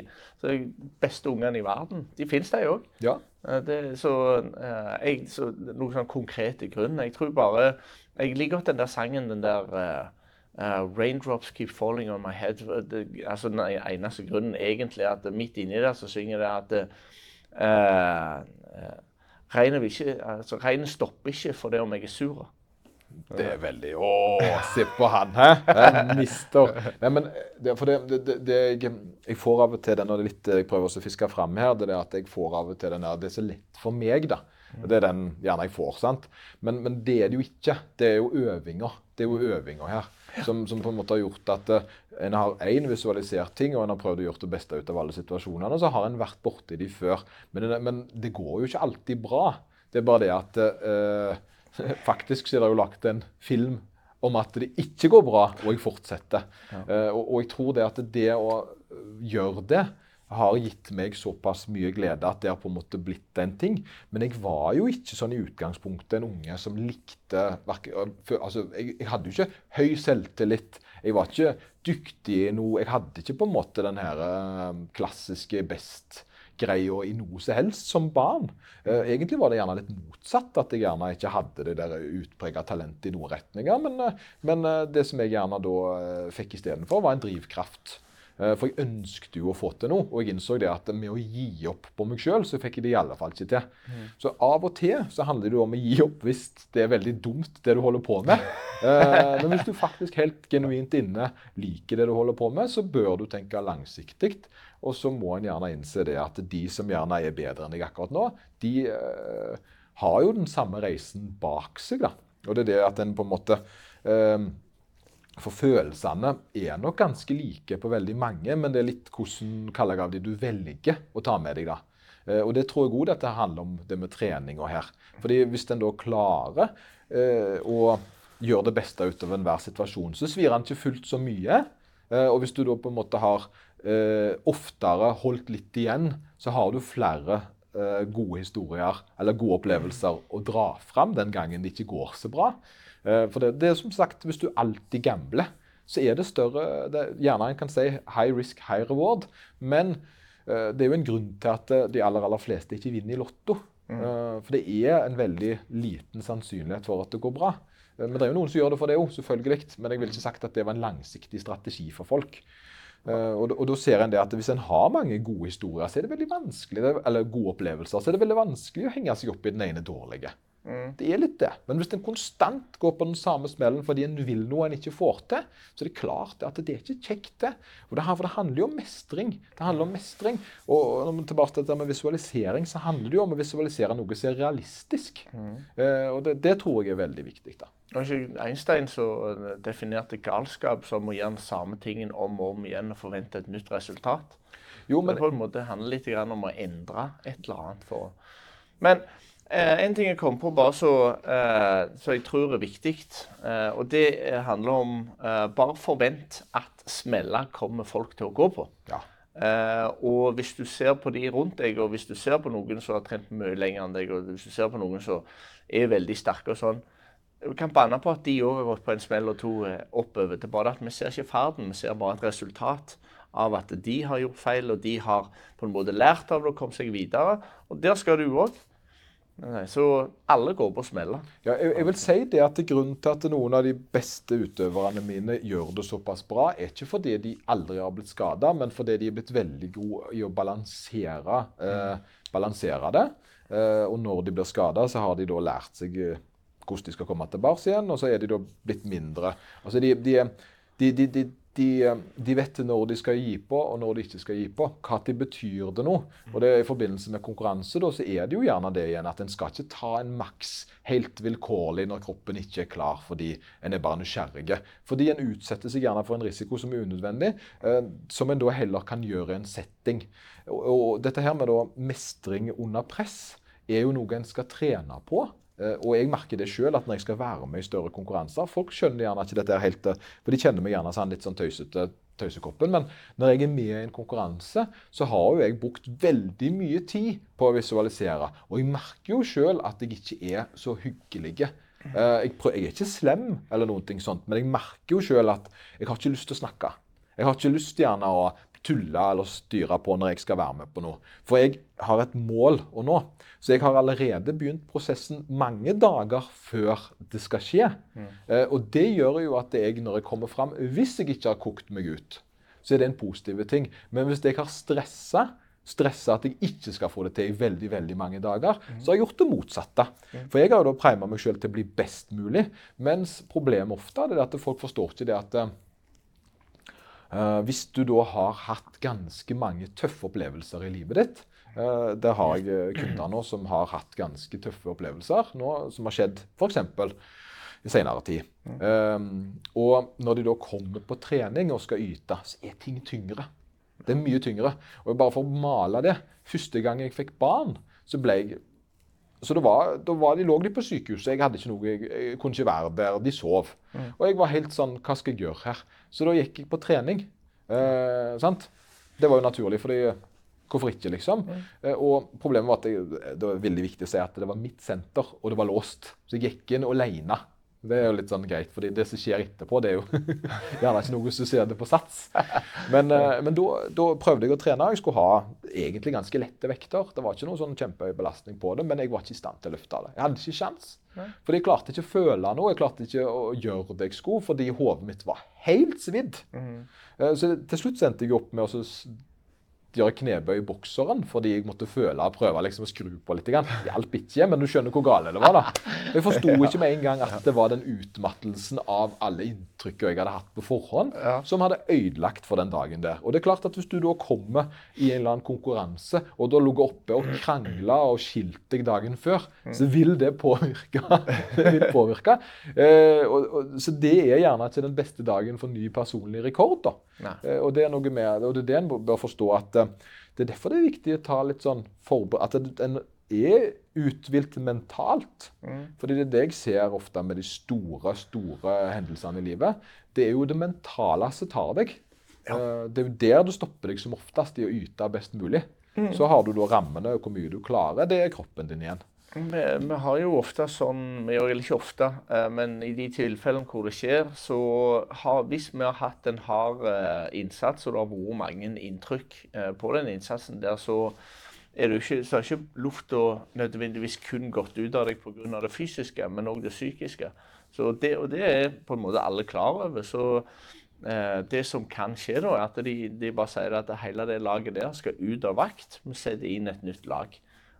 så de beste ungene i verden. De fins, de òg. Ja. Eh, Det, så, eh, jeg, så noe sånn konkret i grunnen. Jeg tror bare Jeg liker godt den der sangen, den der uh, 'Raindrops keep falling on my head'. Det, altså Den eneste grunnen egentlig er at midt inni der så synger det at uh, regnet, ikke, altså, regnet stopper ikke for det om jeg er sur. Det er veldig Å, se på han, hæ? Mister Nei, men det, for det, det, det, jeg, jeg får av og til den, og det er litt jeg prøver å fiske fram her, det er at jeg får av og til den der Det er så lett for meg, da. Det er den gjerne jeg får, sant. Men, men det er det jo ikke. Det er jo øvinger. Det er jo øvinger her som, som på en måte har gjort at eh, en har én visualisert ting, og en har prøvd å gjøre det beste ut av alle situasjonene. Og så har en vært borti de før. Men, men det går jo ikke alltid bra. Det er bare det at eh, Faktisk så er det jo lagt en film om at det ikke går bra, og jeg fortsetter. Eh, og, og jeg tror det at det å øh, gjøre det har gitt meg såpass mye glede at det har på en måte blitt en ting. Men jeg var jo ikke sånn i utgangspunktet en unge som likte altså, jeg, jeg hadde jo ikke høy selvtillit. Jeg var ikke dyktig i noe. Jeg hadde ikke på en måte den her eh, klassiske best-greia i noe som helst som barn. Eh, egentlig var det gjerne litt motsatt, at jeg gjerne ikke hadde det der utprega talentet i noen retninger. Men, eh, men eh, det som jeg gjerne da fikk istedenfor, var en drivkraft. Eh, For jeg ønsket jo å få til noe, og jeg innså det at med å gi opp på meg sjøl, så fikk jeg det i alle fall ikke til. Så av og til så handler det om å gi opp hvis det er veldig dumt, det du holder på med. Eh, Men hvis du faktisk helt genuint inne liker det du holder på med, så bør du tenke langsiktig. Og så må en gjerne innse det at de som gjerne er bedre enn deg akkurat nå, de eh, har jo den samme reisen bak seg. da. Og det er det at en på en måte eh, for følelsene er nok ganske like på veldig mange, men det er litt hvordan kaller jeg av du velger å ta med deg. da. Eh, Og det tror jeg òg dette handler om det med treninga her. Fordi hvis en da klarer eh, å gjøre det beste ut av enhver situasjon, så svir han ikke fullt så mye. Eh, og hvis du da på en måte har oftere holdt litt igjen, så har du flere gode historier eller gode opplevelser å dra fram den gangen det ikke går så bra. Eh, for det, det er som sagt, hvis du alltid gambler, så er det større det, Gjerne en kan si high risk, high reward, men eh, det er jo en grunn til at eh, de aller, aller fleste ikke vinner i Lotto. Eh, for det er en veldig liten sannsynlighet for at det går bra. Eh, Men det er jo noen som gjør det for det òg, selvfølgelig. Men jeg ville ikke sagt at det var en langsiktig strategi for folk. Eh, og, og da ser en det at Hvis en har mange gode historier, så er det veldig vanskelig, eller gode opplevelser, så er det veldig vanskelig å henge seg opp i den ene dårlige. Det er litt det. Men hvis en konstant går på den samme smellen fordi en vil noe en ikke får til, så er det klart at det er ikke kjekt, det. For det, har- for det handler jo om mestring. Det handler om mestring. Og når vi tilbake til det med visualisering, så handler det jo om å visualisere noe som er realistisk. Eh, og det, det tror jeg er veldig viktig. da. Einstein som definerte galskap som å gjøre den samme tingen om og om igjen og forvente et nytt resultat. Jo, Men men det på en måte handler litt om å endre et eller annet. For. Men eh, en ting jeg kom på bare så, eh, så jeg tror er viktig, eh, og det eh, handler om eh, bare forvent at smeller kommer folk til å gå på. ja. Eh, og hvis du ser på de rundt deg, og hvis du ser på noen som har trent mye lenger enn deg, og hvis du ser på noen som er veldig sterke og sånn, vi kan banne på at de òg har gått på en smell og to oppover. Det er bare at vi ser ikke ferden, vi ser bare et resultat av at de har gjort feil, og de har på en måte lært av det og kommet seg videre. Og der skal du òg. Så alle går på smeller. Ja, jeg, jeg vil si det at Grunnen til at noen av de beste utøverne mine gjør det såpass bra, er ikke fordi de aldri har blitt skada, men fordi de er blitt veldig gode i å balansere, eh, balansere det. Eh, og når de blir skada, så har de da lært seg eh, hvordan de skal komme tilbake igjen, og så er de da blitt mindre Altså de, de, de, de, de, de, de, vet når de skal gi på, og når de ikke skal gi på. Hva de betyr det noe. Og det I forbindelse med konkurranse da, så er det jo gjerne det igjen at en skal ikke ta en maks helt vilkårlig når kroppen ikke er klar fordi en er bare nysgjerrig. Fordi en utsetter seg gjerne for en risiko som er unødvendig, eh, som en da heller kan gjøre i en setting. Og, og dette her med da mestring under press er jo noe en skal trene på. Eh, og jeg merker det sjøl, at når jeg skal være med i større konkurranser Folk skjønner gjerne ikke dette er helt eh, For de kjenner meg gjerne sånn litt sånn tøysete tøysekoppen. Men når jeg er med i en konkurranse, så har jo jeg brukt veldig mye tid på å visualisere. Og jeg merker jo sjøl at jeg ikke er så hyggelig. Eh, jeg, jeg, er ikke slem, eller noe sånt, men jeg merker jo sjøl at jeg har ikke lyst til å snakke. Jeg har ikke lyst gjerne å tulle eller styre på når jeg skal være med på noe. For jeg har et mål å nå. Så jeg har allerede begynt prosessen mange dager før det skal skje. Mm. Eh, og det gjør jo at jeg, når jeg kommer fram, hvis jeg ikke har kokt meg ut, så er det en positiv ting. Men hvis jeg har stressa, stressa at jeg ikke skal få det til i veldig veldig mange dager, mm. så har jeg gjort det motsatte. Mm. For jeg har jo da prima meg sjøl til å bli best mulig. Mens problemet ofte er at folk forstår ikke det at Uh, hvis du da har hatt ganske mange tøffe opplevelser i livet ditt uh, Der har jeg eh, kunder nå som har hatt ganske tøffe opplevelser nå, som har skjedd f.eks. i senere tid. Um, og når de da kommer på trening og skal yte, så er ting tyngre. Det er mye tyngre. Og bare for å male det Første gang jeg fikk barn, så ble jeg så det var, det var de, lå de på sykehuset. Jeg hadde ikke noe, jeg, jeg kunne ikke være der. De sov. Mm. Og jeg var helt sånn Hva skal jeg gjøre her? Så da gikk jeg på trening. Eh, sant? Det var jo naturlig, fordi Hvorfor ikke, liksom? Mm. Eh, og problemet var at jeg, det var veldig viktig å si at det var mitt senter, og det var låst. Så jeg gikk inn alene. Det er jo litt sånn greit, fordi det som skjer etterpå, det er jo gjerne ikke noe som ser det på sats. Men, eh, men da, prøvde jeg å trene. Jeg skulle ha egentlig ganske lette vekter. Det var ikke noe sånn kjempehøy belastning på det, men jeg var ikke i stand til å løfte det. Jeg hadde ikke sjans. Fordi jeg klarte ikke å føle noe. Jeg klarte ikke å gjøre det jeg skulle, fordi hodet mitt var helt svidd. Mm. Så til slutt endte jeg opp med å gjøre knebøy i bokseren fordi jeg måtte føle og prøve liksom å skru på litt. Det hjalp ikke, men du skjønner hvor gale det var. da. Jeg forsto ikke med en gang at det var den utmattelsen av alle inntrykkene jeg hadde hatt på forhånd, som hadde ødelagt for den dagen der. Og det er klart at Hvis du da kommer i en eller annen konkurranse, og da ligger oppe og krangler og skilt deg dagen før, så vil det påvirke. det vil påvirke. Eh, og, og, så det er gjerne ikke den beste dagen for ny personlig rekord. da. Eh, og det er noe med, og det er det en bør forstå at eh, det er derfor det er viktig å ta litt sånn forbered... At en er uthvilt mentalt. Mm. Fordi det er det jeg ser ofte med de store, store hendelsene i livet. Det er jo det mentale som tar deg. Ja. Eh, det er jo der du stopper deg som oftest i å yte best mulig. Mm. Så har du da rammene og hvor mye du klarer. Det er kroppen din igjen. Vi, vi, har jo ofte sånn Vi gjør ikke ofte, eh, men i de tilfellene hvor det skjer, så har Hvis vi har hatt en hard eh, innsats, og det har vært mange inntrykk eh, på den innsatsen der, så er det ikke, så ikke lufta nødvendigvis kun gått ut av deg pga. det fysiske, men òg det psykiske. Det, og det er på en måte alle klar over. Så eh, det som kan skje, da, er at de, de bare sier at hele det laget der skal ut av vakt. Vi setter inn et nytt lag.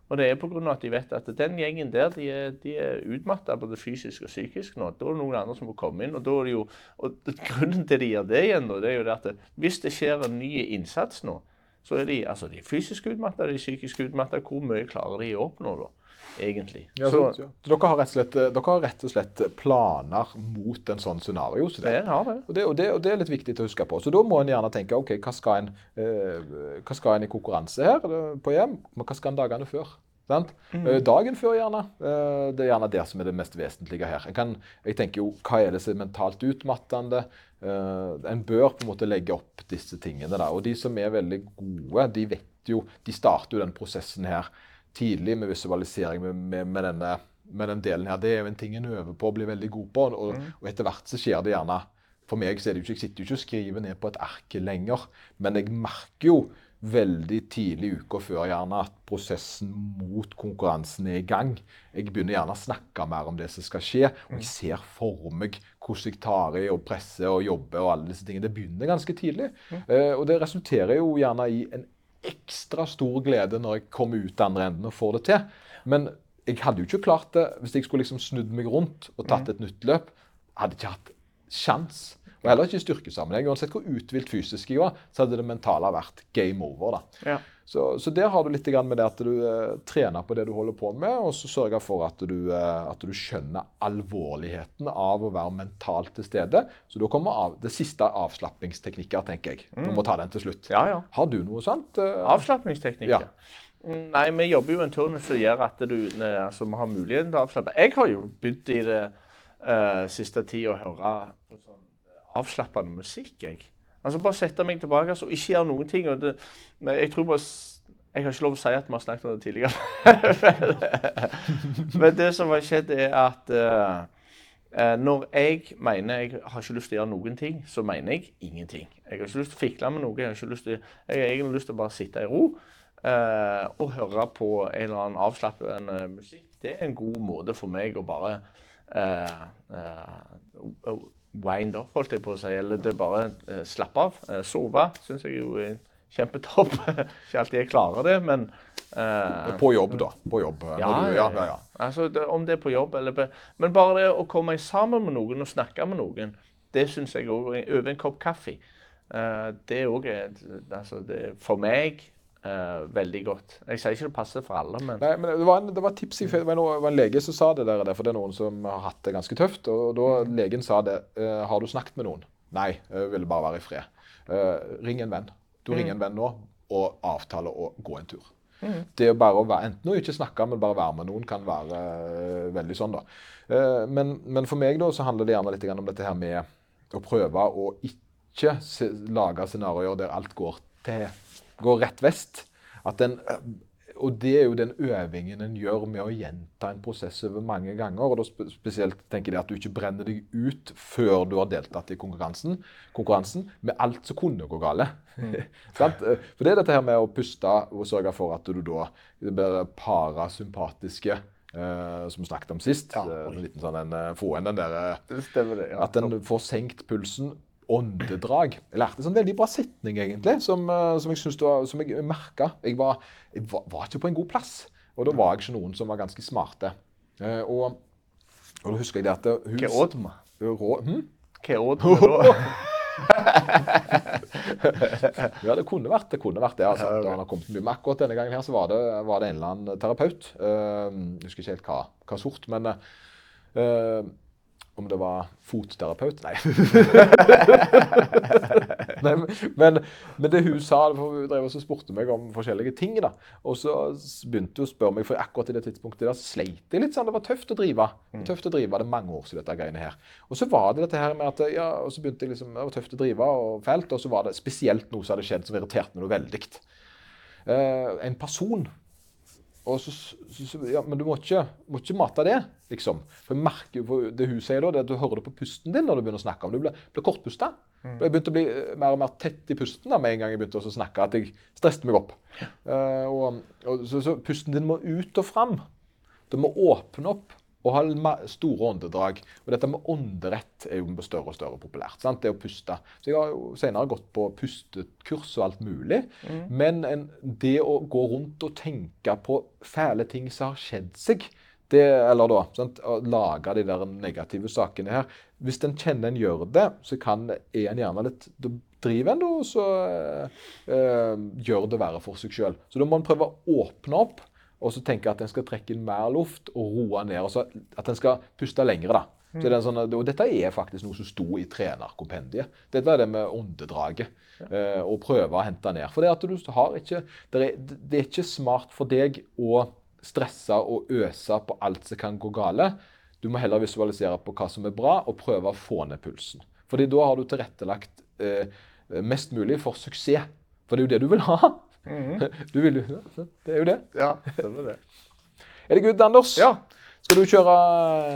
Og det er pga. at de vet at den gjengen der de er, de er utmatta både fysisk og psykisk nå. Da er det noen andre som må komme inn. Og, da er det jo, og grunnen til de gjør det igjen, det er jo det at hvis det skjer en ny innsats nå, så er de, altså de fysisk utmatta, de psykisk utmatta. Hvor mye klarer de å oppnå da? egentlig. Ja, så, så, så dere, har slett, dere, har rett og slett planer mot en sånn scenario? Så det, det, det. Og, det, og, og det, er litt viktig å huske på. Så da må en gjerne tenke OK, hva skal en, eh, hva skal en i konkurranse her på hjem? Men hva skal en dagene før? Mm. Eh, dagen før, gjerne. Eh, det er gjerne det som er det mest vesentlige her. Jeg, kan, jeg tenker jo, Hva er det som er mentalt utmattende? Uh, en bør på en måte legge opp disse tingene. Da. Og de som er veldig gode, de vet jo, de starter jo den prosessen her tidlig med visualisering med, med, med, denne, med den delen her. Det er jo en ting en øver på å bli veldig god på. Og, mm. og etter hvert så skjer det gjerne For meg så er det jo ikke, jeg sitter jo ikke og skriver ned på et ark lenger, men jeg merker jo veldig tidlig uka før gjerne at prosessen mot konkurransen er i gang. Jeg begynner gjerne å snakke mer om det som skal skje, og jeg ser for meg hvordan jeg tar i og presser og jobber. og alle disse tingene. Det begynner ganske tidlig. Mm. Uh, og det resulterer jo gjerne i en ekstra stor glede når jeg kommer ut andre enden og får det til. Men jeg hadde jo ikke klart det hvis jeg skulle liksom snudd meg rundt og tatt et nytt løp. Jeg hadde ikke hatt sjans. Og heller ikke i styrkesammenheng. Uansett hvor uthvilt fysisk jeg var, så hadde det mentale vært game over. da. Ja. Så, så der har du litt med det at du eh, trener på det du holder på med, og så sørger for at du, eh, at du skjønner alvorligheten av å være mentalt til stede. Så da kommer av, det siste avslappingsteknikker, tenker jeg. Du må ta den til slutt. Ja, ja. Har du noe sånt? eh? Avslappingsteknikker? Ja. Mm, Nei, vi jobber jo en turnus som gjør at du altså, vi har muligheten til å avslappe. Jeg har jo begynt i det eh, siste tida å høre på sånn avslappende musikk, jeg. Altså bare sette meg tilbake altså, og ikke gjøre noen ting. Det, jeg tror bare Jeg har ikke lov å si at vi har snakket om det tidligere. men det som har skjedd, er at eh, når jeg mener jeg har ikke lyst til å gjøre noen ting, så mener jeg ingenting. Jeg har ikke lyst til å fikle med noe. Jeg har, til, jeg har egentlig lyst til å bare sitte i ro uh, og høre på en eller annen avslappende musikk. Det er en god måte for meg å bare uh, wind up, holdt jeg på å si. Eller det er bare eh, slappe av. Eh, sove syns jeg jo er kjempetopp. ikke alltid jeg klarer det, men eh, På jobb, da. På jobb. eh, ja, du, ja, ja, ja. Altså, det, om det er på jobb eller på Men bare det å komme sammen med noen og snakke med noen, det syns jeg òg Over en kopp kaffe. eh, det er òg altså, det for meg eh, veldig godt. Jeg sier ikke det passer for alle, men Nei, men det var, en, det var tips jeg. Det var, en, var en lege som sa det der, for det er noen som har hatt det ganske tøft. Og da legen sa det Uh, Har du snakket med noen? Nei, jeg ville bare være i fred. Uh, ring en venn. Du ringer en venn nå og avtaler å gå en tur. Det å bare å være, Enten å ikke snakke, men bare være med noen, kan være veldig sånn, da. Men, men for meg da, så handler det gjerne litt om dette her med å prøve å ikke lage scenarioer der alt går, til, går rett vest. Den, og det er jo den øvingen en gjør med å gjenta en prosess over mange ganger. og da Spesielt tenker jeg at du ikke brenner deg ut før du har deltatt i konkurransen, konkurransen med alt som kunne gå gale. Mm. For det er dette her med å puste og sørge for at du da blir parasympatiske, Uh, som vi snakket om sist. Ja. eh, en liten sånn en, eh, Få inn den der det. Ja. at en får senkt pulsen. Åndedrag. Jeg lærte en sånn veldig bra setning, egentlig, som, eh, som jeg, var, som jeg merka. Jeg, var, jeg var, var ikke på en god plass. Og da var jeg ikke noen som var ganske smarte. Eh, og, og da husker jeg det at det- hun Hva åt vi? Hm? Hva åt vi da? Ja, det kunne vært det. kunne vært det, altså. Da han har kommet mye. Men akkurat denne gangen her så var det, var det en eller annen terapeut. Uh, jeg husker ikke helt hva, hva sort, men eh, om det var fotterapeut? Nei. Nei men, men, det hun sa for Hun drev og spurte meg om forskjellige ting. da, Og så begynte hun å spørre meg, for akkurat i det tidspunktet da sleit jeg litt. sånn, Det var tøft å drive. Var tøft å drive, Det er mange år siden dette greiene her. Og så var det dette her med at ja, og så begynte jeg liksom, det var tøft å drive og fælt, og så var det spesielt noe som hadde skjedd som irriterte meg noe veldig. Uh, en person så, så, så, ja, men du må ikke, må ikke mate det, liksom. For jeg merker, jo det hun sier da, det at du hører det på pusten din når du begynner å snakke om det. Du blir, blir kortpusta. Mm. Jeg begynte å bli eh, mer og mer tett i pusten da, med en gang jeg begynte å snakke, at jeg stresset meg opp. Uh, og, og, så, så pusten din må ut og fram. Du må åpne opp og ha store åndedrag. Og dette med ånderett er jo større og større populært. Sant? Det å puste. Så jeg har jo senere gått på pustekurs og alt mulig. Men en, det å gå rundt og tenke på fæle ting som har skjedd seg, det, eller da, sant? å lage de der negative sakene her Hvis en kjenner en gjør det, så kan, er en gjerne litt Da driver en da, og så øh, gjør det verre for seg sjøl. Så da må en prøve å åpne opp og så tenker jeg at en skal trekke inn mer luft og roe ned. og så At en skal puste lengre. da. Så det sånn, og Dette er faktisk noe som sto i trenerkompendiet. Dette er det med åndedraget. Eh, å prøve å hente ned. For det at du har ikke, det er, det er ikke smart for deg å stresse og øse på alt som kan gå gale. Du må heller visualisere på hva som er bra, og prøve å få ned pulsen. Fordi da har du tilrettelagt eh, mest mulig for suksess. For det er jo det du vil ha. Du vil jo, ja, Det er jo det. Ja, stemmer det. Er det good, Anders? Ja. Skal du kjøre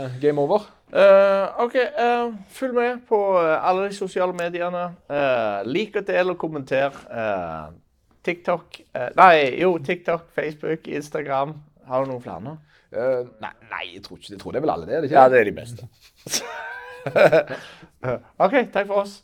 eh, game over? Uh, OK, Uh, følg med på alle de sosiale mediene. Uh, lik og del og kommenter. Eh, TikTok Nei, jo, TikTok, Facebook, Instagram. Har du noen flere? nå? nei, nei, jeg tror ikke det. Jeg tror det er vel alle det? er det ikke? Ja, det er de beste. OK, takk for oss.